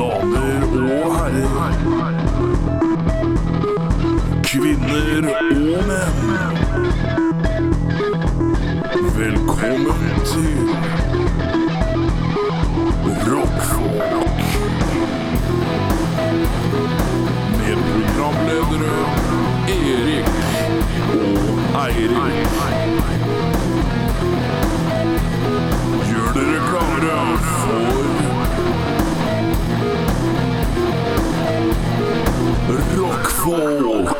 Damer og herrer. Kvinner og menn. Velkommen til Rockfolk. Med programledere Erik og Eirik. Rockfolk.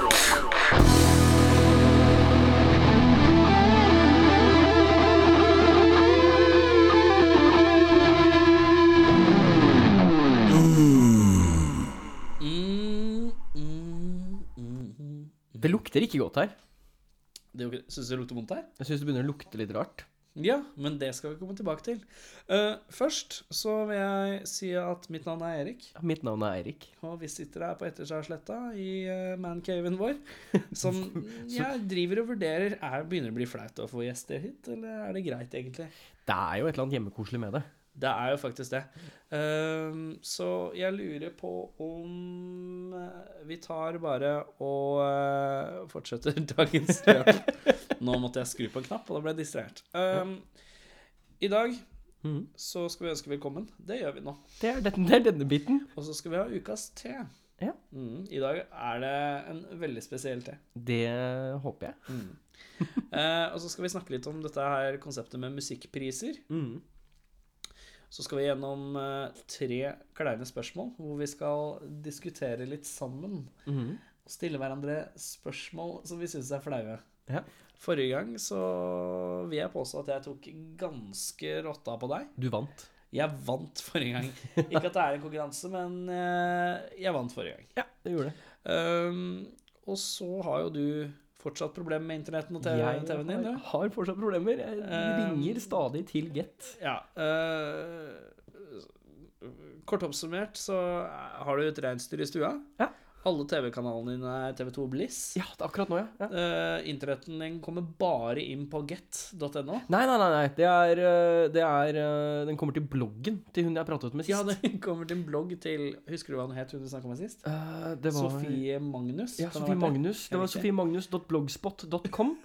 Mm, mm, mm. Det lukter ikke godt her. Det er jo ikke- Syns du det lukter vondt her? Jeg syns det begynner å lukte litt rart. Ja, men det skal vi komme tilbake til. Uh, først så vil jeg si at mitt navn er Erik. Mitt navn er Eirik. Og vi sitter her på Etterskjærsletta i uh, mancaven vår. Som jeg driver og vurderer er, Begynner å bli flaut å få gjester hit, eller er det greit, egentlig? Det er jo et eller annet hjemmekoselig med det. Det er jo faktisk det. Ehm, så jeg lurer på om eh, vi tar bare og eh, fortsetter dagens løp. Nå måtte jeg skru på en knapp, og da ble jeg distrahert. Ehm, I dag Mhm. så skal vi ønske velkommen. Det gjør vi nå. Det er, denne, det er denne biten. Og så skal vi ha ukas te. Ja. Mm, I dag er det en veldig spesiell te. Det håper jeg. Eh, og så skal vi snakke litt om dette her konseptet med musikkpriser. Mhm. Så skal vi gjennom eh, tre kleine spørsmål, hvor vi skal diskutere litt sammen. Mhm. Og stille hverandre spørsmål som vi syns er flaue. Ja. Forrige gang så vil jeg påstå at jeg tok ganske rotta på deg. Du vant. Jeg vant forrige gang. Ikke at det er en konkurranse, men eh, jeg vant forrige gang. Ja, det gjorde det. Um, og så har jo du fortsatt problemer med internetten og TV TV-en din. Jeg har fortsatt problemer. Jeg ringer ringer stadig til Get. Ja. Uh, kort oppsummert så har du et reinsdyr i stua. Ja. Alle TV-kanalene dine er TV2 Bliss. Ja, det er akkurat nå, ja. ja. Uh, internetten din kommer bare inn på get.no. Nei, nei, nei. nei. Det er, øh, det er øh, Den kommer til bloggen til hun jeg pratet med sist. Ja, den kommer til en blogg til Husker du hva hun het, hun du snakka med sist? Uh, det var Sofie Magnus. Ja, det Sofie det? Magnus. Det var sofiemagnus.blogspot.com.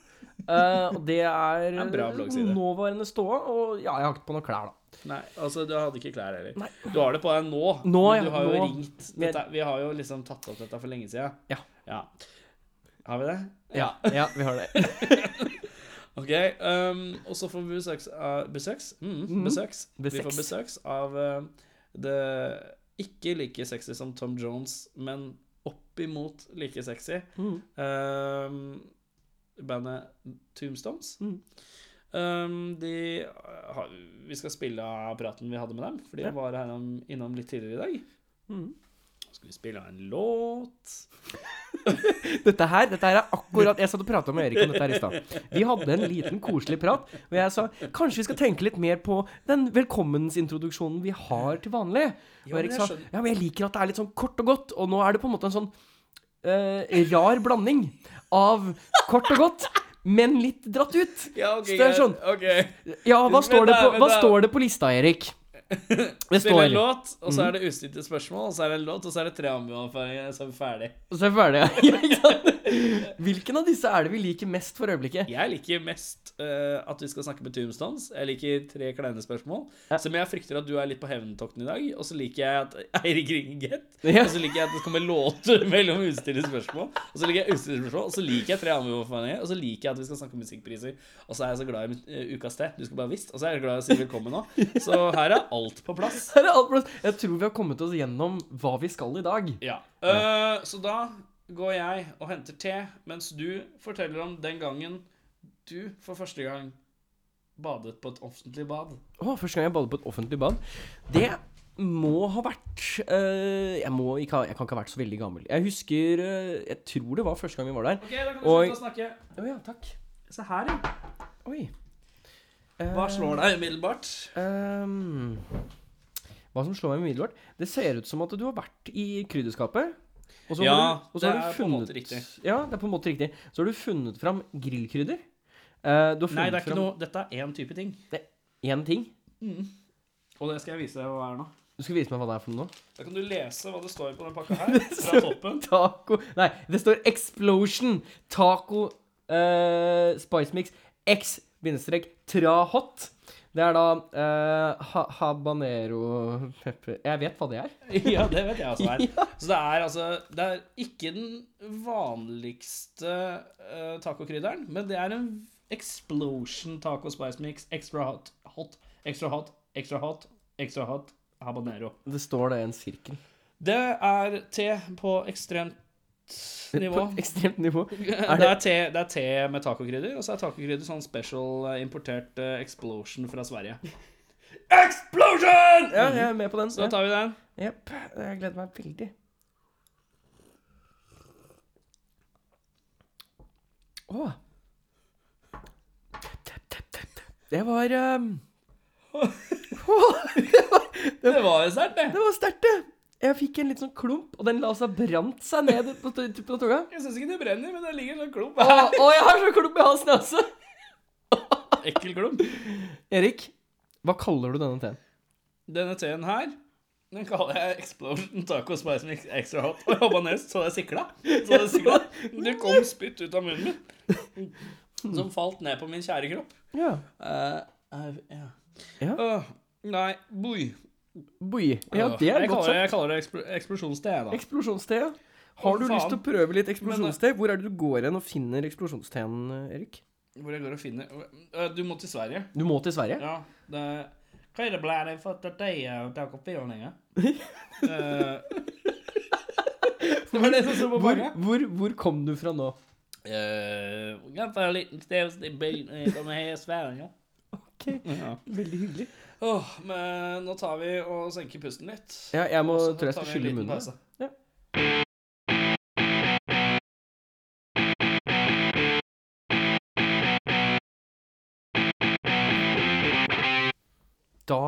Uh, og det er en bra nåværende ståa. Og ja, jeg har ikke på noen klær, da. Nei, altså du hadde ikke klær heller. Nei. Du har det på deg nå. Nå, men ja, du har jo nå. ringt dette, Vi har jo liksom tatt opp dette for lenge siden. Ja. ja. Har vi det? Ja, ja vi har det. Ok, um, og så får vi besøks av Besøks? Mm, Mhm. besøks. Vi får besøks av uh, det ikke like sexy som Tom Jones, men oppimot like sexy. Mm. Um, bandet Tombstones. Mm. Um, de Vi skal spille av praten vi hadde med dem, for de Ja. var her om, innom litt tidligere i dag. Mm. Skal vi spille av en låt? Dette her dette her er akkurat Jeg satt og prata med Erik om dette her i stad. Vi hadde en liten koselig prat, og jeg sa kanskje vi skal tenke litt mer på den velkommensintroduksjonen vi har til vanlig. Og Erik sa ja, men jeg liker at det er litt sånn kort og godt, og nå er det på en måte en sånn uh, rar blanding av kort og godt, men litt dratt ut. Ja, okay, Så det er sånn- okay. Ja, hva står, står det på, hva står det på lista, Erik? Det Spille en låt, og Mm. så er det ustilte spørsmål, og så er det en låt, og så er det tre anbefalinger, så er vi ferdig. Og så er vi ja Ja, ikke sant? Hvilken av disse er det vi liker mest for øyeblikket? Jeg liker mest uh, at vi skal snakke med Tombstones. Jeg liker tre kleine spørsmål. Ja. Som jeg frykter at du er litt på hevntokten i dag. Og så liker jeg at Eirik ringer Get. Ja. Og så liker jeg at det kommer låter mellom ustilte spørsmål. Og så liker jeg ustilte spørsmål Og så liker jeg tre anbefalinger. Og så liker jeg at vi skal snakke om musikkpriser. Og så er jeg så glad i eh, Ukas te. Du skulle bare visst. Og så er jeg glad i å si velkommen nå. Så her er alt på plass. Her er alt på plass. Jeg tror vi har kommet oss gjennom hva vi skal i dag. Ja. Eh, så da går jeg og henter te, mens du forteller om den gangen du for første gang badet på et offentlig bad. Å, første gang jeg badet på et offentlig bad. Det må ha vært uh, jeg, må ikke ha, jeg kan ikke ha vært så veldig gammel. Jeg husker uh, Jeg tror det var første gang vi var der. Ok, da kan du Og- slutte å snakke. Å ja, takk. Se her, ja. Oi. Hva slår deg umiddelbart? Um, hva som slår meg umiddelbart? Det ser ut som at du har vært i krydderskapet. Og så Ja, har du, og så det har du er på en måte riktig. Ja, det er på en måte riktig. Så har du funnet fram grillkrydder. Uh, du har funnet Nei, det er ikke fram noe Dette er én type ting. Det er én ting. Og det skal jeg vise deg hva er nå. Du skal vise meg hva det er for noe nå. Da kan du lese hva det står på den pakka her, fra toppen. Taco Nei, det står Explosion Taco uh, Spice Mix X bindestrek tra hot. Det er da uh, ha habanero pepper Jeg vet hva det er. Ja, det vet jeg også er. Så det er altså Det er ikke den vanligste uh, tacokrydderen, men det er en explosion taco spice mix. Extra hot, hot, extra hot, extra hot, extra hot, habanero. Det står det i en sirkel. Det er te på ekstremt nivå. På et ekstremt nivå. Det er, te, det er te med tacokrydder, og så er tacokrydder sånn special eh, importert uh, explosion fra Sverige. Explosion! Ja, jeg er med på den. Så da tar vi den. Jepp. Jeg gleder meg veldig. Å. Det var um... Det var sterkt, det. Det var sterkt, det. Jeg fikk en litt sånn klump, og den la seg brant seg ned på, på, på tunga. Jeg syns ikke det brenner, men det ligger en sånn klump her. å, jeg har sånn klump i halsen, også. Ekkel klump. Erik, hva kaller du denne teen? Denne teen her, den kaller jeg Explosion Taco Spice Mix Extra Hot. Og habanest, så det sikla. Så det sikla. Det kom spytt ut av munnen min. Som falt ned på min kjære kropp. Ja. Uh, uh, yeah. Ja. Uh, nei, boi. Boi. Ja, det er jeg godt sagt. Jeg kaller det eksplo eksplosjonste, jeg, da. Eksplosjonste. ja. Har du lyst til å prøve litt eksplosjonste? Hvor er det du går hen og finner eksplosjonsteen, Erik? Hvor jeg går og finner Du må til Sverige. Du må til Sverige? Ja. Det Hva er det ble det for at deg og takofilninga? Uh, det var det som sto på Hvor, hvor, hvor kom du fra nå? Uh, Ganske liten sted i byen som i Sverige. Ok. Veldig hyggelig. Åh, men nå tar vi og senker pusten litt. Ja, jeg må, tror jeg skal skylle munnen. pause. Ja. Da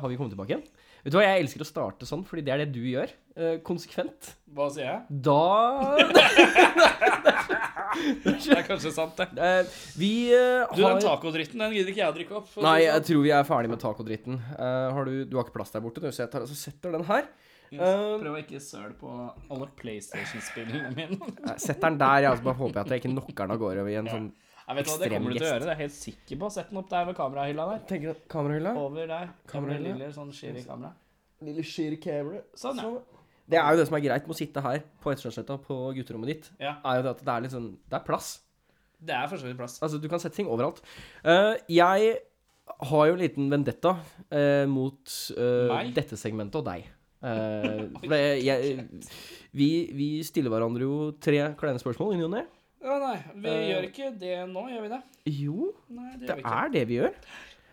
har vi kommet tilbake igjen. Vet du hva, Jeg elsker å starte sånn, fordi det er det du gjør. Eh, konsekvent. Hva sier jeg? Da Det er kanskje sant, det. eh, Vi eh, Du, den har tacodritten den gidder ikke jeg å drikke opp. Nei, jeg sånn. tror vi er ferdig med tacodritten. Eh, har du, du har ikke plass der borte, du, så jeg tar, så setter den her. Yes, Eh, Prøv å ikke søle på alle PlayStation-spillene mine. Sett den der, jeg, og så bare håper jeg at jeg ikke knocker den av gårde i en sånn Jeg vet hva, Det kommer du til å gjøre. Det er jeg helt sikker på. Sett den opp der ved kamerahylla der. Tenker du kamerahylla Over der. Kamerahylla? lille sånn skiri kamera. Lille skiri camera. Sånn, ja. Det er jo det som er greit med å sitte her på Etterstadsletta på gutterommet ditt. Ja. Er jo det at det er litt sånn Det er plass. Det er for så vidt plass. Altså, du kan sette ting overalt. Uh, jeg har jo en liten vendetta uh, mot uh, dette segmentet og deg. For det, jeg, vi, vi stiller hverandre jo tre kleine spørsmål i ny og ne. Ja, nei, vi gjør ikke det nå, gjør vi det? Jo, Nei, det det vi er det vi gjør.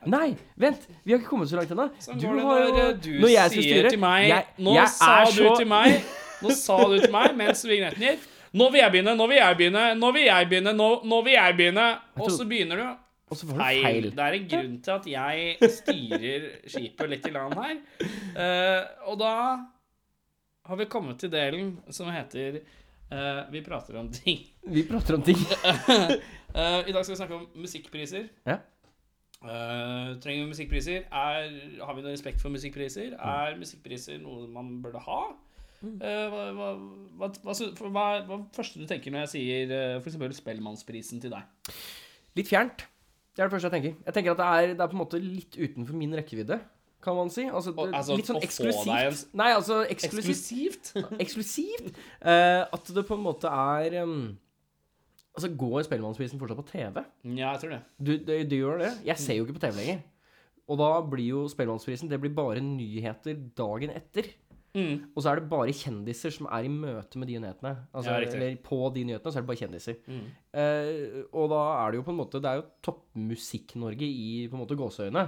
Nei, vent! Vi har ikke kommet så langt ennå. Sånn Du har når jo eh, du Når jeg skal styre til meg jeg, Nå jeg sa du så til meg Nå sa du til meg mens vignetten gikk Nå vil jeg begynne, nå vil jeg begynne, nå vil jeg begynne, nå, nå vil jeg begynne. Og så begynner du. Og så var det feil. Det er en grunn til at jeg styrer skipet litt i land her. Uh, og da har vi kommet til delen som heter uh, Vi prater om ting. Vi prater om ting. uh, I dag skal vi snakke om musikkpriser. Ja. Eh, trenger vi musikkpriser? Er, har vi noe respekt for musikkpriser? Mm. Er musikkpriser noe man burde ha? Eh, hva, hva, hva, hva, hva, hva er det første du tenker når jeg sier uh, f.eks. Spellemannsprisen til deg? Litt fjernt. Det er det første jeg tenker. Jeg tenker at det er, det er på en måte litt utenfor min rekkevidde, kan man si. Altså, det- altså, litt sånn eksklusivt. Nei, altså eksklusivt. Eksklusivt? eksklusivt. Uh, at det på en måte er um, Altså, går Spellemannsprisen fortsatt på TV? ja, jeg tror det. Du, du, du gjør det? Jeg ser jo ikke på TV lenger. Og da blir jo Spellemannsprisen Det blir bare nyheter dagen etter. Mm. Og så er det bare kjendiser som er i møte med de nyhetene. Altså, Ja, eller på de nyhetene så er det bare kjendiser. Mm. Eh, og da er det jo på en måte Det er jo toppmusikk-Norge i på en måte gåseøyne.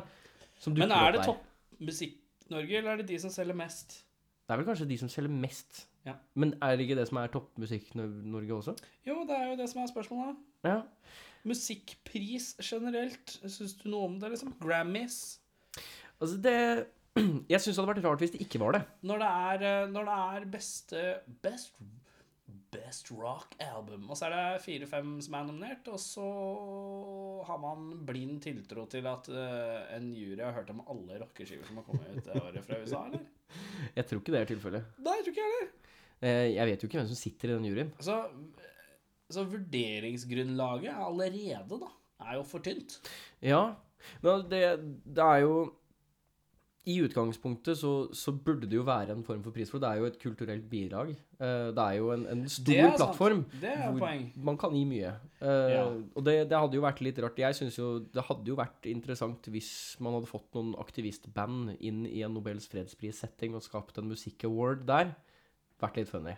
Men er det toppmusikk-Norge, eller er det de som selger mest? Det er vel kanskje de som selger mest. Ja. Men er det ikke det som er toppmusikk-Norge også? Jo, det er jo det som er spørsmålet. Ja. Musikkpris generelt, syns du noe om det, liksom? Grammys? Altså, det Jeg syns det hadde vært rart hvis det ikke var det. Når det er, eh, når det er beste Best Best rock album. Og så er det fire-fem som er nominert, og så har man blind tiltro til at eh, en jury har hørt om alle rockeskiver som har kommet ut det året fra USA, eller? Jeg tror ikke det er tilfellet. Nei, jeg tror ikke jeg heller. Eh, Jeg vet jo ikke hvem som sitter i den juryen. Så, så vurderingsgrunnlaget er allerede, da, er jo for tynt. Ja, men det, det er jo I utgangspunktet så, så burde det jo være en form for pris for det. Er jo et kulturelt bidrag. Eh, Det er jo en, en stor plattform hvor poeng. man kan gi mye. Eh, Ja. Og det, det hadde jo vært litt rart. Jeg synes jo det hadde jo vært interessant hvis man hadde fått noen aktivistband inn i en Nobels fredspris-setting og skapt en musikkaward der. Vært litt funny.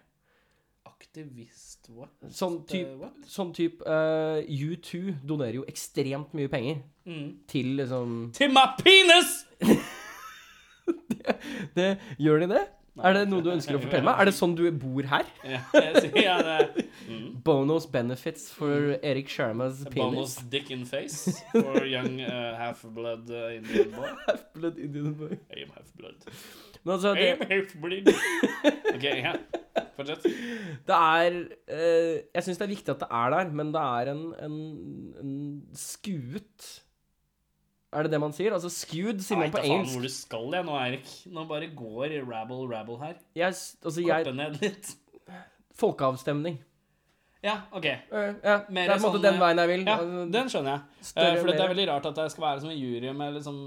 Aktivist what? Sånn type Eh, what? sånn typ, uh, U2 donerer jo ekstremt mye penger Mm. til liksom Til my penis! det, Gjør de det? Er det noe du ønsker å fortelle meg? Er det sånn du bor her? Ja, det. Mm. Bonus benefits for Erik Sharmas penis. Bonus dick in face for young uh, half-blood uh, Indian boy. half-blood Indian boy. I am half-blood. Men altså, det, am half-blood. OK, ja. Fortsett. det er eh, Jeg syns det er viktig at det er der, men det er en, en, en skuet Er det det man sier? Altså skewed, sier man Jeg på vet da faen engelsk. hvor du skal jeg nå, Eirik. Nå bare går rabble-rabble her. Jeg, s- altså, Korte jeg ned litt. Folkeavstemning. Ja, OK. Eh, ja, det Mer er på en måte sånn, den veien jeg vil. Ja, Altså, den skjønner jeg. Eh, større, for det er mer- veldig rart at det skal være som en jury med liksom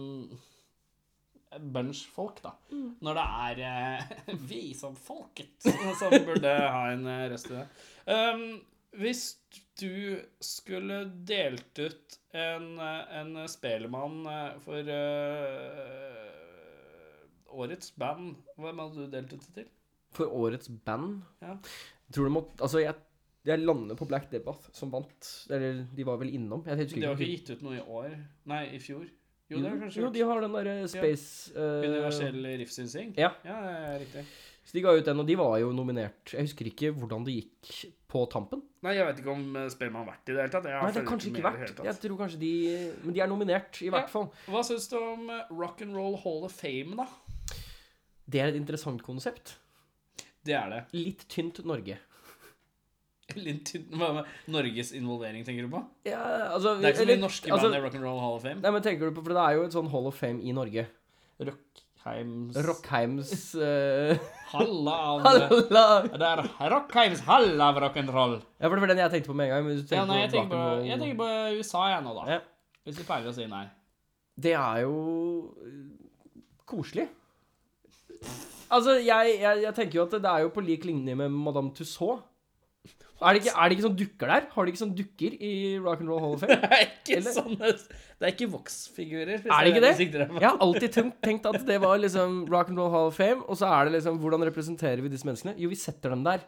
bunch folk, da. Mm. Når det er eh, vi som folket som burde ha en eh, røst i det. Um, hvis du skulle delt ut en, eh, en spelemann eh, for uh, årets band, hvem hadde du delt ut det til? For årets band Ja. Jeg tror det må Altså, jeg, jeg lander på Black Debbath, som vant. Eller de var vel innom. Jeg husker De har ikke gitt ut noe i år. Nei, i fjor. Jo, det har de kanskje jo, de har den derre Space ja. Universell riffsynsing? Ja. ja, det er riktig. Så de ga ut den, og de var jo nominert. Jeg husker ikke hvordan det gikk på tampen. Nei, jeg vet ikke om eh, Spellemann har vært i det hele tatt. Jeg Nei, det har kanskje ikke vært. Jeg tror kanskje de Men de er nominert, i Ja. hvert fall. Hva syns du om Rock'n'roll Rock and Roll Hall of Fame, da? Det er et interessant konsept. Det er det. Litt tynt Norge. Litt tynn- Hva med Norges involvering, tenker du på? Ja, altså Det er ikke så eller- mye norske altså, band i Rock and Hall of Fame. Nei, men tenker du på For det er jo et sånn Hall of Fame i Norge. Rockheims Rockheims uh, Halla av Halla! Det er Rockheims hall av rock'n'roll. Ja, for det var den jeg tenkte på med en gang. Men du tenker Ja, nei, jeg på tenker på, jeg tenker på USA, jeg nå, da. Ja. Hvis vi pleier å si nei. Det er jo koselig. Altså, jeg, jeg, jeg tenker jo at det er jo på lik linje med Madame Tussauds. Er det, ikke, er det ikke sånn dukker der? Har de ikke sånn dukker i Rock and Roll Hall of Fame? Det er ikke Eller- sånne Det er ikke voksfigurer. Er det ikke det? sikter. Jeg har alltid tenkt, at det var liksom Rock and Roll Hall of Fame, og så er det liksom Hvordan representerer vi disse menneskene? Jo, vi setter dem der.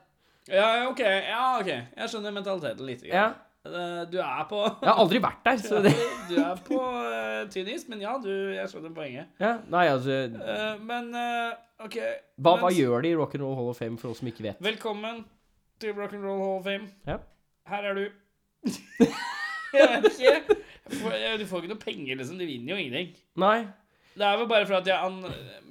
Ja, ok. Ja, ok. Jeg skjønner mentaliteten litt. Ja. Eh, Du er på Jeg har aldri vært der, så det Du er på uh, tynn is, men ja, du, jeg skjønner poenget. ja, Nei, altså uh, men uh, OK. Hva, hva gjør de i Rock and Roll Hall of Fame for oss som ikke vet? Velkommen til Rock'n'Roll Hall of Fame. Ja. Her er du. jeg vet ikke. Du får ikke noe penger, liksom. Du vinner jo ingenting. Nei. Det er vel bare for at jeg an...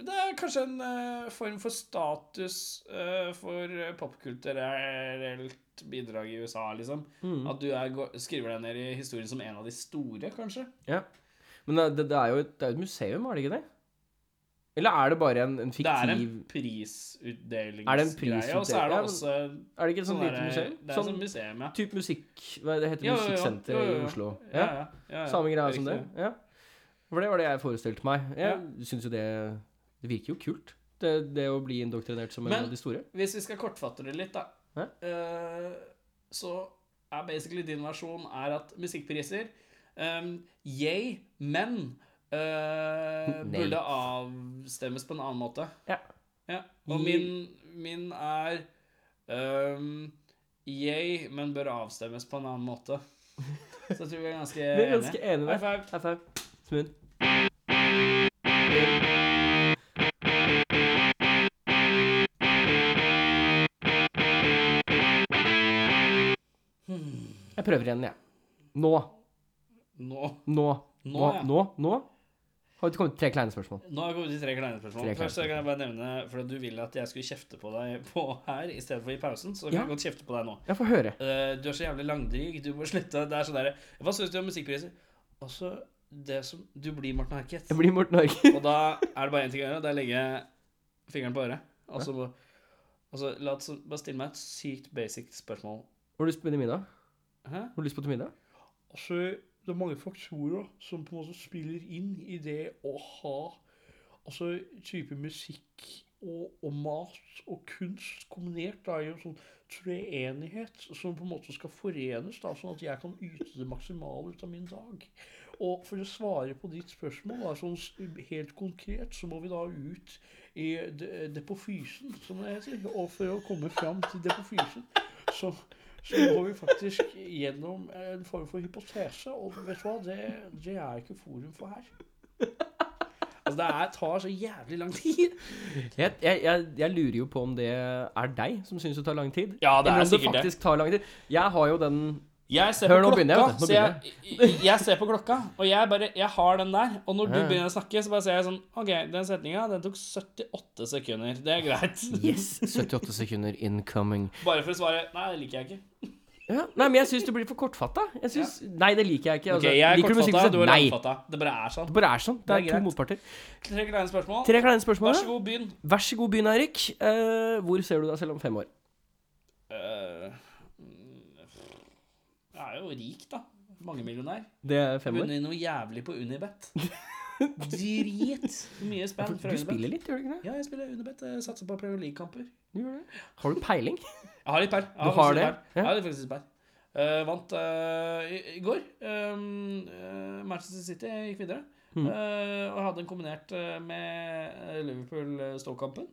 Det er kanskje en uh, form for status uh, for popkulturelt bidrag i USA, liksom. Mm. At du er, skriver deg ned i historien som en av de store, kanskje. Ja. Men det, det, er jo et, det er et museum, er det ikke det? Eller er det bare en, en fiktiv Det er en prisutdelingsgreie. Og så er det også Er det ikke et sånt sånn lite museum? Det er Sånn sånn museum, ja. type musikk Hva det heter. Musikksenter i. Oslo? Ja, ja, ja, ja. Samme greia som det? Ja. For det var det jeg forestilte meg. Jeg syns jo det Det virker jo kult. Det, det å bli indoktrinert som en av de store. Men Hvis vi skal kortfatte det litt, da, eh, så er basically din versjon er at musikkpriser um, Yay, men eh, Nei. burde avstemmes på en annen måte. Ja. Ja. Og min, min er um, Yay, men bør avstemmes på en annen måte. Så jeg tror vi er ganske Vi er ganske enige. enige High five. High five. Smooth. Jeg prøver igjen, jeg. Nå. Nå, Nå. Nå, Nå. ja. Nå. Nå. Har du kommet til tre kleine spørsmål? nå har jeg kommet til tre kleine spørsmål. Tre Først kan jeg bare nevne, for du ville at jeg skulle kjefte på deg på her i stedet for i pausen, så kan Ja. jeg godt kjefte på deg nå. Jeg får høre. Uh, du er så jævlig langdryg. Du må slutte. Det er sånn derre Hva syns du om musikkpriser? Altså, det som Du blir Morten Harket. Jeg blir Morten Harket. Og da er det bare én ting å gjøre. Det er å legge fingeren på øret. Altså, altså la oss bare stille meg et sykt basic spørsmål. Har du lyst på middag? Hæ? Har du lyst på middag? Altså, det er mange faktorer som på en måte spiller inn i det å ha altså type musikk og, og mat og kunst kombinert da, i en sånn treenighet som på en måte skal forenes, da, sånn at jeg kan yte det maksimale ut av min dag. Og for å svare på ditt spørsmål da, sånn helt konkret, så må vi da ut i depofysen, som det heter. Og for å komme fram til depofysen, så, så går vi faktisk gjennom en form for hypotese. Og vet du hva, det, det er ikke forum for her. Altså, det er, tar så jævlig lang tid. Jeg, jeg, jeg, lurer jo på om det er deg som syns det tar lang tid. Ja, det er eller om det sikkert det. faktisk tar lang tid. Jeg har jo den Jeg ser Hør, jeg, klokka, så jeg, jeg, jeg ser på klokka, og jeg bare Jeg har den der. Og når du begynner å snakke, så bare ser jeg sånn OK, den setninga, den tok 78 sekunder. Det er greit. Yes, 78 sekunder incoming. Bare for å svare Nei, det liker jeg ikke. Ja, nei, men jeg syns du blir for kortfatta. Jeg synes, Nei, det liker jeg ikke. OK, okay, jeg er liker du du er langfatta. Det bare er sånn. Det bare er sånn. Det Det er er to motparter. Tre kleine spørsmål. Tre kleine spørsmål. Vær så god, begynn. Vær så god, begynn, Eirik. Uh, hvor ser du deg selv om fem år? Eh, jeg er jo rik, da. Mangemillionær. Det er fem år. Vunnet noe jævlig på Unibet. Drit mye spenn fra Du spiller litt, gjør du ikke det? Ja, jeg spiller Unibet. Jeg satser på Premier League-kamper. Har du peiling? Jeg har litt per. Jeg Du har det? per. Ja. Jeg har faktisk litt per. Uh, vant uh, i, i går. Eh, Manchester City gikk videre. Mm. Eh, og hadde en kombinert med Liverpool-Stoke-kampen,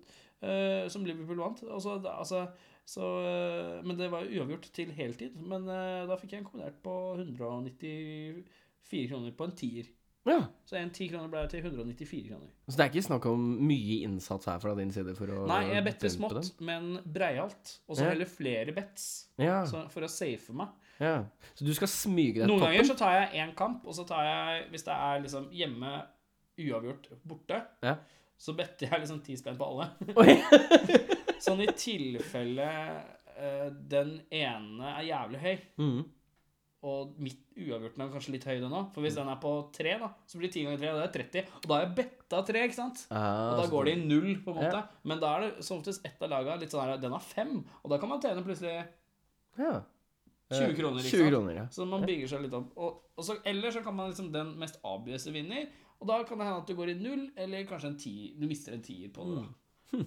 som Liverpool vant. Og altså, så, eh, men det var uavgjort til heltid. Men eh, da fikk jeg en kombinert på 194 kroner på en tier. Ja. Så en 10 kroner ble til 194 kroner. Så det er ikke snakk om mye innsats her fra din side for å Nei, jeg better smått, men breialt. Og så Ja. heller flere bets, Ja, så, for å safe meg. ja. Så du skal smyge deg Noen til ganger så tar jeg én kamp, og så tar jeg, hvis det er liksom hjemme uavgjort borte, Ja. så better jeg liksom ti spenn på alle. Sånn i tilfelle uh, den ene er jævlig høy, mm. og mitt uavgjorten er kanskje litt høy den òg. For hvis den er på tre, da, så blir det 10 ganger 3, og det er 30. Og da er jeg betta tre, ikke sant? Ah, Og da går det i null, på en måte. Ja. Men da er det som oftest ett av laga litt sånn her Den har fem, og da kan man tjene plutselig Ja. 20 kroner, ikke 20 sant? kroner, ja. Så man bygger seg litt opp. Og, og så, eller så kan man liksom den mest avbjøse vinner. Og da kan det hende at du går i null, eller kanskje en ti, du mister en tier på det. da.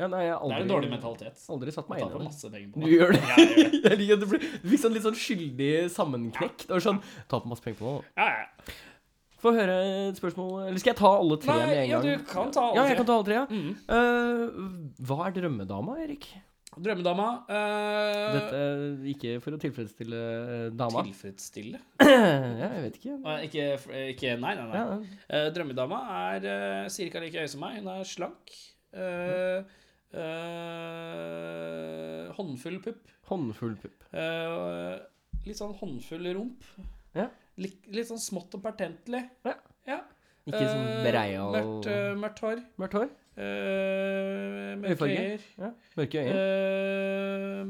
Ja nei, har Det er en dårlig mentalitet. aldri satt meg inn i det. Du gjør det? Ja, jeg gjør det. Jeg du Du fikk sånn litt sånn skyldig sammenknekk. Det var sånn Ta på masse penger på det. Ja, ja. Få høre et spørsmål Eller skal jeg ta alle tre med en ja, gang? du kan ta alle Ja, jeg kan ta alle tre, ja. Mm. Uh, hva er drømmedama, Erik? Drømmedama uh, Dette ikke for å tilfredsstille eh, dama. Tilfredsstille? ja, jeg vet ikke. Uh, Ikke, ikke Nei, nei. nei. Ja, drømmedama er uh, cirka like høy som meg. Hun er slank. Eh, eh, håndfull pupp. Håndfull pupp. Eh, litt sånn håndfull rump. Ja. Litt, litt sånn smått og pertentlig. Ja. Ja. Ikke sånn breia og Mørkt, uh, mørkt hår. Mørkt hår? Uh, mørke øyer. Ja. Mørke øyne? Eh,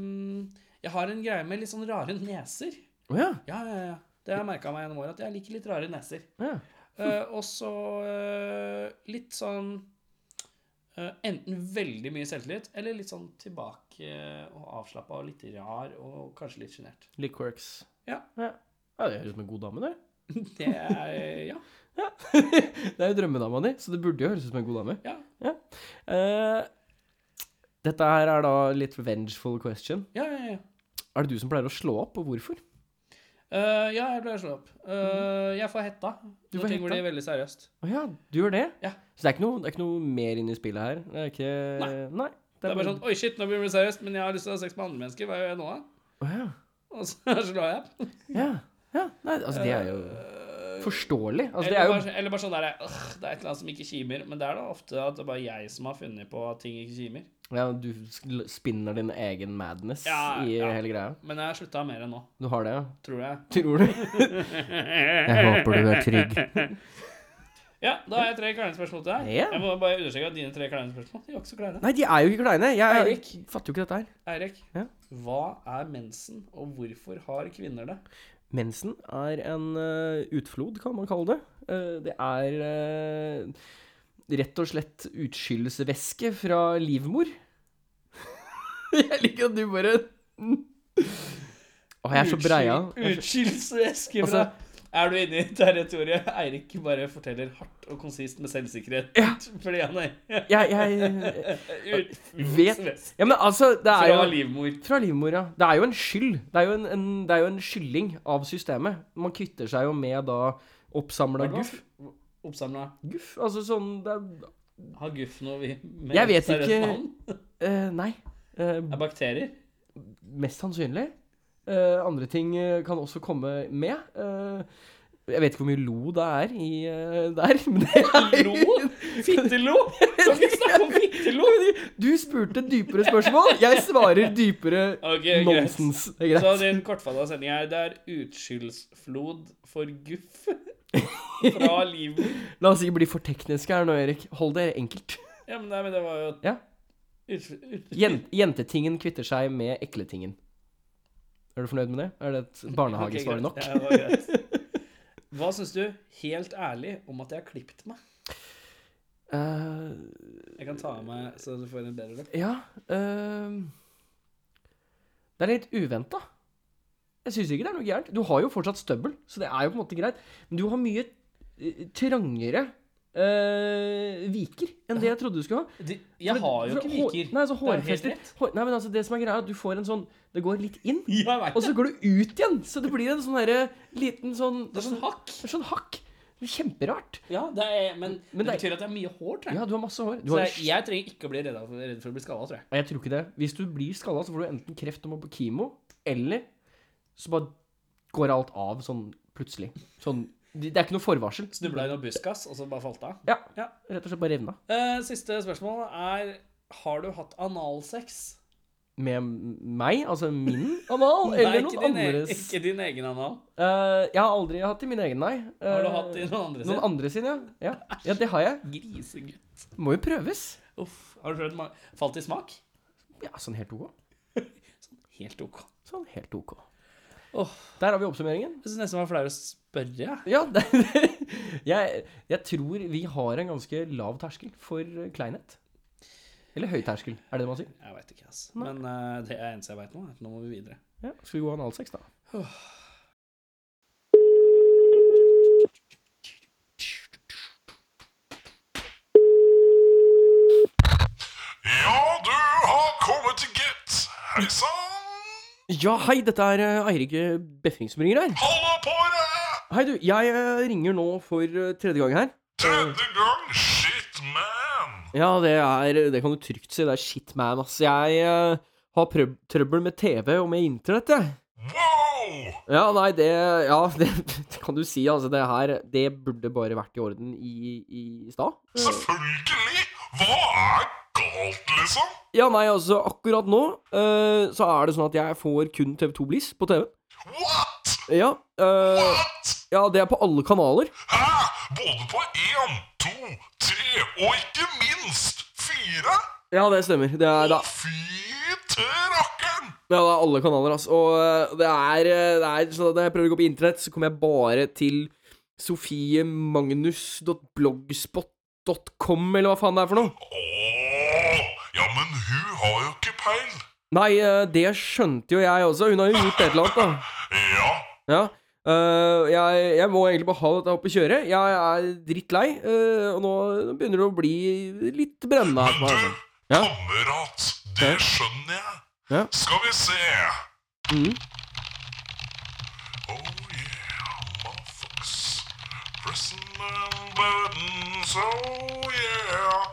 jeg har en greie med litt sånn rare neser. Oh, ja. Ja, ja, ja. Det har jeg merka meg gjennom året, at jeg liker litt rare neser. ja. Eh, og så eh, litt sånn eh, Enten veldig mye selvtillit, eller litt sånn tilbake og avslappa og litt rar og kanskje litt sjenert. Litt quirks. Ja. ja. Ja, Det høres ut som en god dame, det. Det er Ja. det er jo drømmedama di, så det burde jo høres ut som en god dame. Ja, Eh, dette her er da litt vengeful question. ja, ja. ja. Er det du som pleier å slå opp, og hvorfor? Eh, ja, jeg pleier å slå opp. Uh, jeg får hetta. Du får ting hetta? blir veldig seriøst. Å ja, du gjør det? Ja. Så det er ikke noe, det er ikke noe mer inne i spillet her? Det er ikke Nei. Nei. Det er bare sånn Oi, shit, nå blir det seriøst, men jeg har lyst til å ha sex med andre mennesker. Hva gjør jeg nå, da? Oh, ja. Og så slår jeg. Ja. ja. Nei, altså, det er jo forståelig. Altså, det eller, er jo bare, eller bare sånn der «Åh, Det er et eller annet som ikke kimer. Men det er da ofte at det er bare jeg som har funnet på at ting ikke kimer. Ja, du spinner din egen madness Ja, i ja. hele greia. Men jeg har slutta mer enn nå, Du har det, ja? tror jeg. Tror du? Jeg håper du er trygg. Ja, da har jeg tre kleine spørsmål til deg. Yeah. Jeg må bare understreke at dine tre kleine spørsmål De er ikke så kleine. Nei, de er jo ikke kleine. Jeg Eirik. fatter jo ikke dette her. Eirik, Ja. hva er mensen, og hvorfor har kvinner det? Mensen er en uh, utflod, kan man kalle det. Uh, det er uh, rett og slett utskillelsesvæske fra livmor. jeg liker at du bare Å, jeg er så breia. Unnskyld, Utskillelsesvæske Altså- Er du inne i territoriet Eirik bare forteller hardt og konsist med selvsikkerhet? Ja. Fordi han er Jeg, jeg vet Ja, men altså, det er Fra jo livmor. Fra livmor, ja. Det er jo en skyld. Det er jo en, en, det er jo en skylling av systemet. Man kvitter seg jo med da oppsamla guff. Oppsamla Guff, altså sånn det er, Har Guff noe vi med Jeg vet ikke. eh, Nei. Eh, Er bakterier? mest sannsynlig. Eh, andre ting eh, kan også komme med. Eh, jeg vet ikke hvor mye lo det er i eh, der, men det er Lo? Fittelo? Kan vi snakke om fittelo? Du spurte dypere spørsmål, jeg svarer dypere Ok, greit. nonsens. Det er Så greit. din kortfall sending sendinga er det er utskyldsflod for Guff fra livet. La oss ikke bli for tekniske her nå, Erik. Hold det enkelt. Ja, men, nei, men det var jo Ja. Jentetingen kvitter seg med ekletingen. Er du fornøyd med det? Er det et barnehagesvar nok? Ja, det var greit. Hva syns du, helt ærlig, om at jeg har klippet meg? Uh, Jeg kan ta av meg så du får en bedre løp. ja Uh, Det er litt uventa. Jeg syns ikke det er noe gærent. Du har jo fortsatt støbbel, så det er jo på en måte greit. Men du har mye eh, trangere eh, viker enn det jeg trodde du skulle ha. De, jeg For- har jo for ikke viker. Nei, altså Det rett. hår, Nei, men altså det som er greia, er at du får en sånn Det går litt inn, Ja, og så går du ut igjen. Så det blir en sånn herre liten sånn Det er sånn hakk. Det er sånn hakk. Er Kjemperart. Ja, det er, men, Men det det betyr at det er mye hår, tror jeg. Ja, du har masse hår. Har, jeg, jeg trenger ikke å bli redd for å bli skalla, tror jeg. Jeg tror ikke det. Hvis du blir skalla, så får du enten kreft og må på kimo, eller så bare går alt av sånn plutselig. Sånn Det er ikke noe forvarsel. Snubla i noe buskas, og så bare falt av. Ja. Ja. Rett og slett bare revna. Uh, siste spørsmål er Har du hatt analsex? Med meg, altså min anal, Nei, eller noen andres? e- andres ikke din egen anal. Uh, Jeg har aldri hatt i min egen, nei. Har du Eh, hatt i noen andre sin? Noen andre sin, ja. ja. Ja, det har jeg. Grisegutt. Må jo prøves. Uff. Har du prøvd Falt i smak? Ja, sånn helt ok. sånn Helt ok. Sånn helt ok. Åh. Der har vi oppsummeringen. Jeg syns nesten det var flaut å spørre. Ja, det, jeg, jeg tror vi har en ganske lav terskel for kleinhet. Eller høy terskel, er det det man sier? Jeg veit ikke, ass. Men uh, det er eneste jeg veit nå. Nå må vi videre. Ja, Skal vi gå analsex, da? Ja, du har kommet til Get. Hei sann. Ja, hei, dette er eh, Eirik eh, Befring som ringer her. Halla på deg. Hei, du. Jeg eh, ringer nå for tredje gang her. Tredje gang. Shit, man. Ja, det er Det kan du trygt si. Det er shit, man, ass. Jeg har prøv trøbbel med TV og med internett, jeg. Wow. Ja, nei, det Ja, det, det kan du si. Altså, det her Det burde bare vært i orden i, i stad. Selvfølgelig. Hva er galt, liksom? Ja, nei, altså, akkurat nå uh, så er det sånn at jeg får kun TV2 Bliss på TV. What? Ja, uh, What? ja, det er på alle kanaler. Hæ? Både på én, to, tre og ikke minst fire? Ja, det stemmer. Det er, Å, da, fy til rakkeren! ja, det er alle kanaler, altså. Og eh, det er, det er sånn at når jeg prøver å gå på internett, så kommer jeg bare til sofiemagnus.blogspot.com, eller hva faen det er for noe. Åh, ja, men hun har jo ikke peil. Nei, eh, det skjønte jo jeg også. Hun har jo gjort et eller annet, da. Ja, Ja. Uh, jeg, jeg må egentlig bare ha dette oppe og kjøre. Jeg er drittlei, uh, og nå begynner det å bli litt brennende her. du. Ja. kamerat, det Ja. skjønner jeg. Ja. Skal vi se. mm. Oh yeah, motherfuckers. Pressing and buttons, oh yeah.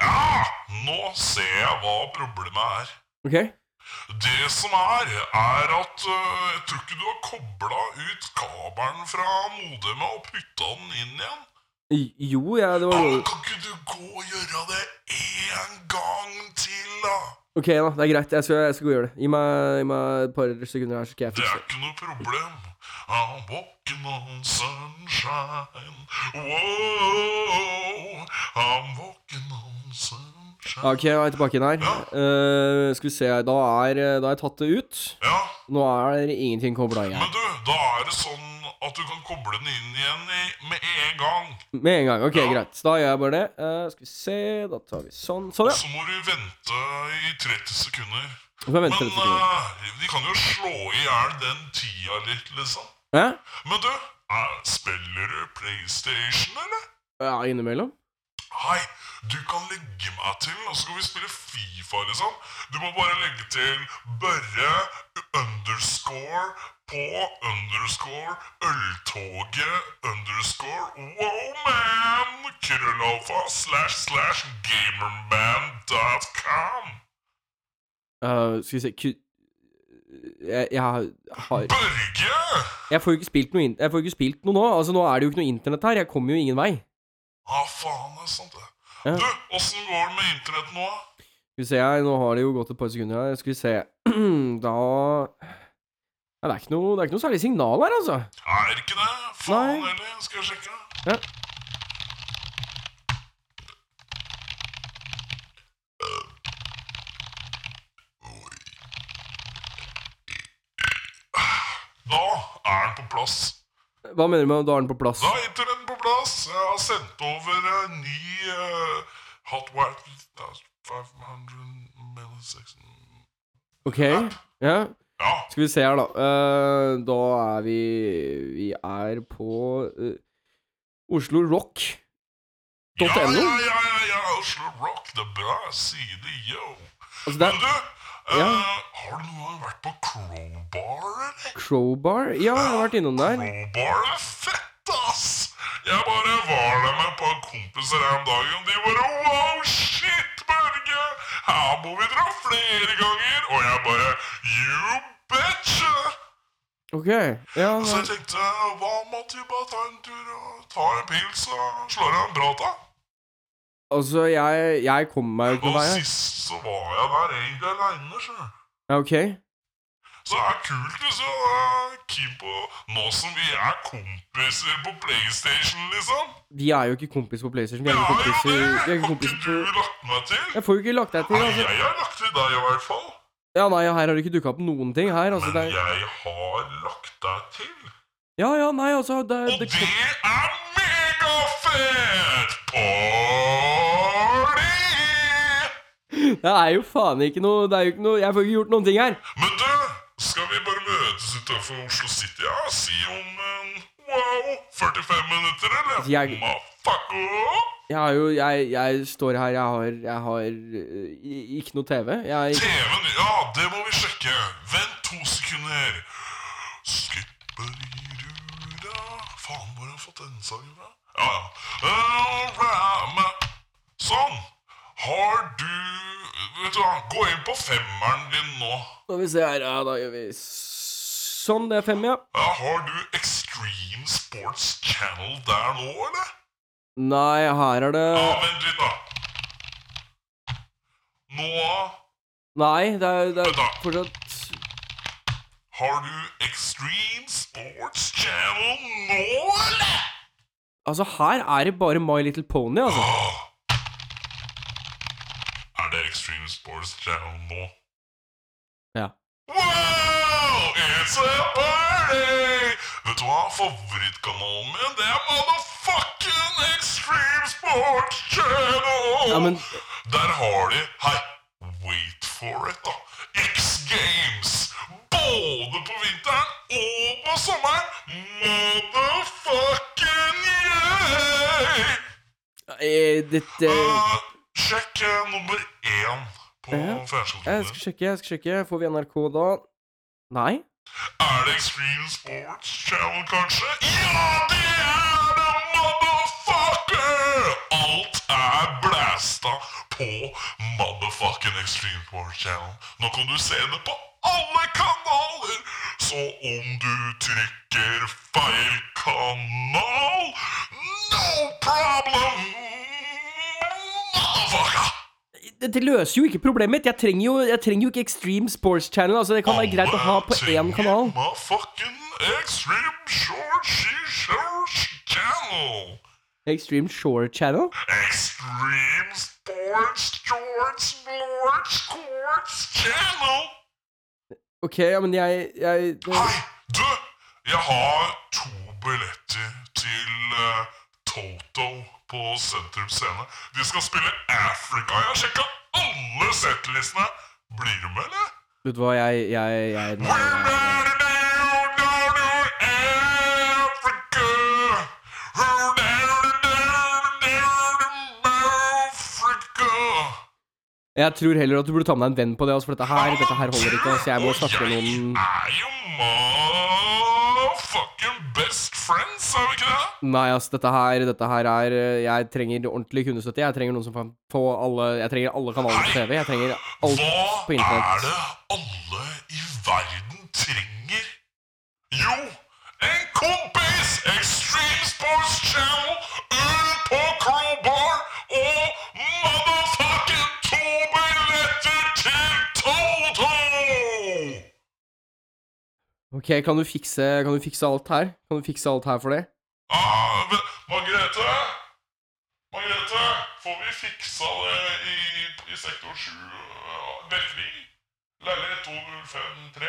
Ja, nå ser jeg hva problemet er. Ok? Det som er, er at uh, jeg tror ikke du har kobla ut kabelen fra modemet og putta den inn igjen. Jo, ja, det var kan ikke du gå og gjøre det en gang til, da? Ok, da. Det er greit. Jeg skal, jeg skal gå og gjøre det. Gi meg, gi meg et par sekunder her, så skal jeg Det er ikke noe problem. I'm walking on sunshine. Whoa, I'm walking on sunshine. Ok, jeg er tilbake inn her. Eh, skal vi se Da er Da har jeg tatt det ut. Ja, Nå er det ingenting kobla igjen. men du, da er det sånn at du kan koble den inn igjen i, med en gang. Med en gang. Ok, Ja. greit. Da gjør jeg bare det. Uh, skal vi se Da tar vi sånn. Sånn, Og ja. så må du vente i 30 sekunder. Men eh, de kan jo slå i hjel den tida litt, liksom. Ja? Men du, eh, spiller du PlayStation, eller? ja, innimellom. Hei, du kan legge meg til, og så kan vi spille Fifa, liksom. Du må bare legge til Børre underscore på underscore øltoget underscore Wowman krøllalfa slash slash gamerman.com. Uh, skal vi se. Jeg, jeg har Børge! Jeg får jo ikke spilt noe, jeg får ikke spilt noe nå. Altså, nå er det jo ikke noe internett her. Jeg kommer jo ingen vei. Ah, faen, det er sant det. Ja. Du, åssen går det med internett nå? Skal vi se her, nå har det jo gått et par sekunder her. Skal vi se Da ja, det, er ikke noe, det er ikke noe særlig signal her, altså. Er det ikke det? Faen heller, skal jeg sjekke. Ja. Da er den på plass. Hva mener du med da er den på plass? Da er den på plass. Jeg har sendt over en ny uh, hot white uh, 500 milliseconds. Ok, ja. Ja. Skal vi se her, da. Uh, da er vi Vi er på uh, Oslo Rock. Ja, ja, ja, ja, ja, Oslo Rock, det er bra side, yo. Altså, det Men er du, eh, Ja. har du gang vært på Crowbar, eller? Crowbar. Ja, jeg har vært innom der. Crowbar er fett, ass! Jeg bare var der med et par kompiser her om dagen. De bare Wow, shit, Børge! Her må vi dra flere ganger! Og jeg bare You betcha! Ok. Ja, Så jeg tenkte, hva med at vi bare tar en tur og tar en pils og slår av en prat, da? Altså, jeg, jeg kommer meg jo ikke noen vei her. sist så var jeg der egentlig aleine, sjø. Ja, ok. Så det er kult liksom, du er keen på Nå som vi er kompiser på PlayStation, liksom. Vi er jo ikke kompis på PlayStation. Vi er ikke jo, kompiser Vi er har ikke ikke kompiser du lagt meg til. Jeg får jo ikke lagt deg til, Nei, altså. jeg har lagt til deg i hvert fall. Ja, nei, her har det ikke dukka opp noen ting her. Altså, det Men er jeg har lagt deg til. Ja, ja, nei, altså det, Og det, det er megafett! Party! Det er jo faen ikke noe Det er jo ikke noe Jeg får ikke gjort noen ting her. Men du, skal vi bare møtes utenfor Oslo City, ja? Si om en wow 45 minutter, eller? Jeg-! Jeg har jo Jeg, jeg står her, jeg har Jeg har øh, ikke noe TV. Jeg TV-en, ja, det må vi sjekke. Vent to sekunder. Skipperida Faen, hvor har jeg fått den sangen fra? Ja, ja. Sånn. Har du Vet du hva, gå inn på femmeren din nå. Skal vi se her, ja, da gjør vi sånn. Det er fem, ja. Ja, har du Extreme Sports Channel der nå, eller? Nei, her er det Ja, vent litt, da. Nå Nei, det er, det er fortsatt har du Extreme Sports Channel nå, eller? Altså, her er det bare My Little Pony, altså. Er det Extreme Sports Channel nå? Ja. Wow, it's a party! Vet du hva? Favorittkanalen min, det er motherfucking Extreme Sports Channel! Ja, men Der har de Hei, wait for it, da. X Games. Både på vinteren og på sommeren. Motherfucking yay! eh, dette Uh, sjekk eh, nummer én på Ja. Jeg skal sjekke, jeg skal sjekke. Får vi NRK da? Nei? Er det Extreme Sports Channel, kanskje? Ja, det er det, motherfucker! Alt er blæsta på motherfucking Extreme Sports Channel. Nå kan du se det på alle kanaler! Så om du trykker feil kanal No problem! Dette løser jo ikke problemet mitt. Jeg trenger jo, jeg trenger jo ikke Extreme Sports Channel. Altså, Det kan være greit å ha på én kanal. Extreme Short Channel. Extreme Shore Channel? Extreme Sports Shorts Sports Sports Channel. Ok, ja, men jeg, jeg det, Hei, du! Jeg har to billetter til eh, Toto på Sentrum Scene. De skal spille Africa. Jeg har sjekka alle settlistene. Blir du med, eller? Vet du hva, jeg, jeg, jeg, jeg jeg tror heller at du burde ta med deg en venn på det, altså, for dette her, dette her holder ikke. Altså, jeg må snakke med noen Motherfucking best friends, er vi ikke det? Nei, ass, dette her, dette her er eh, Jeg trenger ordentlig kundestøtte. Jeg trenger noen som få alle Jeg trenger alle kanaler på TV. Jeg trenger alt på Hva er det alle i verden Ok, kan du fikse Kan du fikse alt her? Kan du fikse alt her for det? Ah, men, Margrethe? Margrethe, får vi fiksa det i, i sektor 7? Uh, dekning? Leilighet 2053?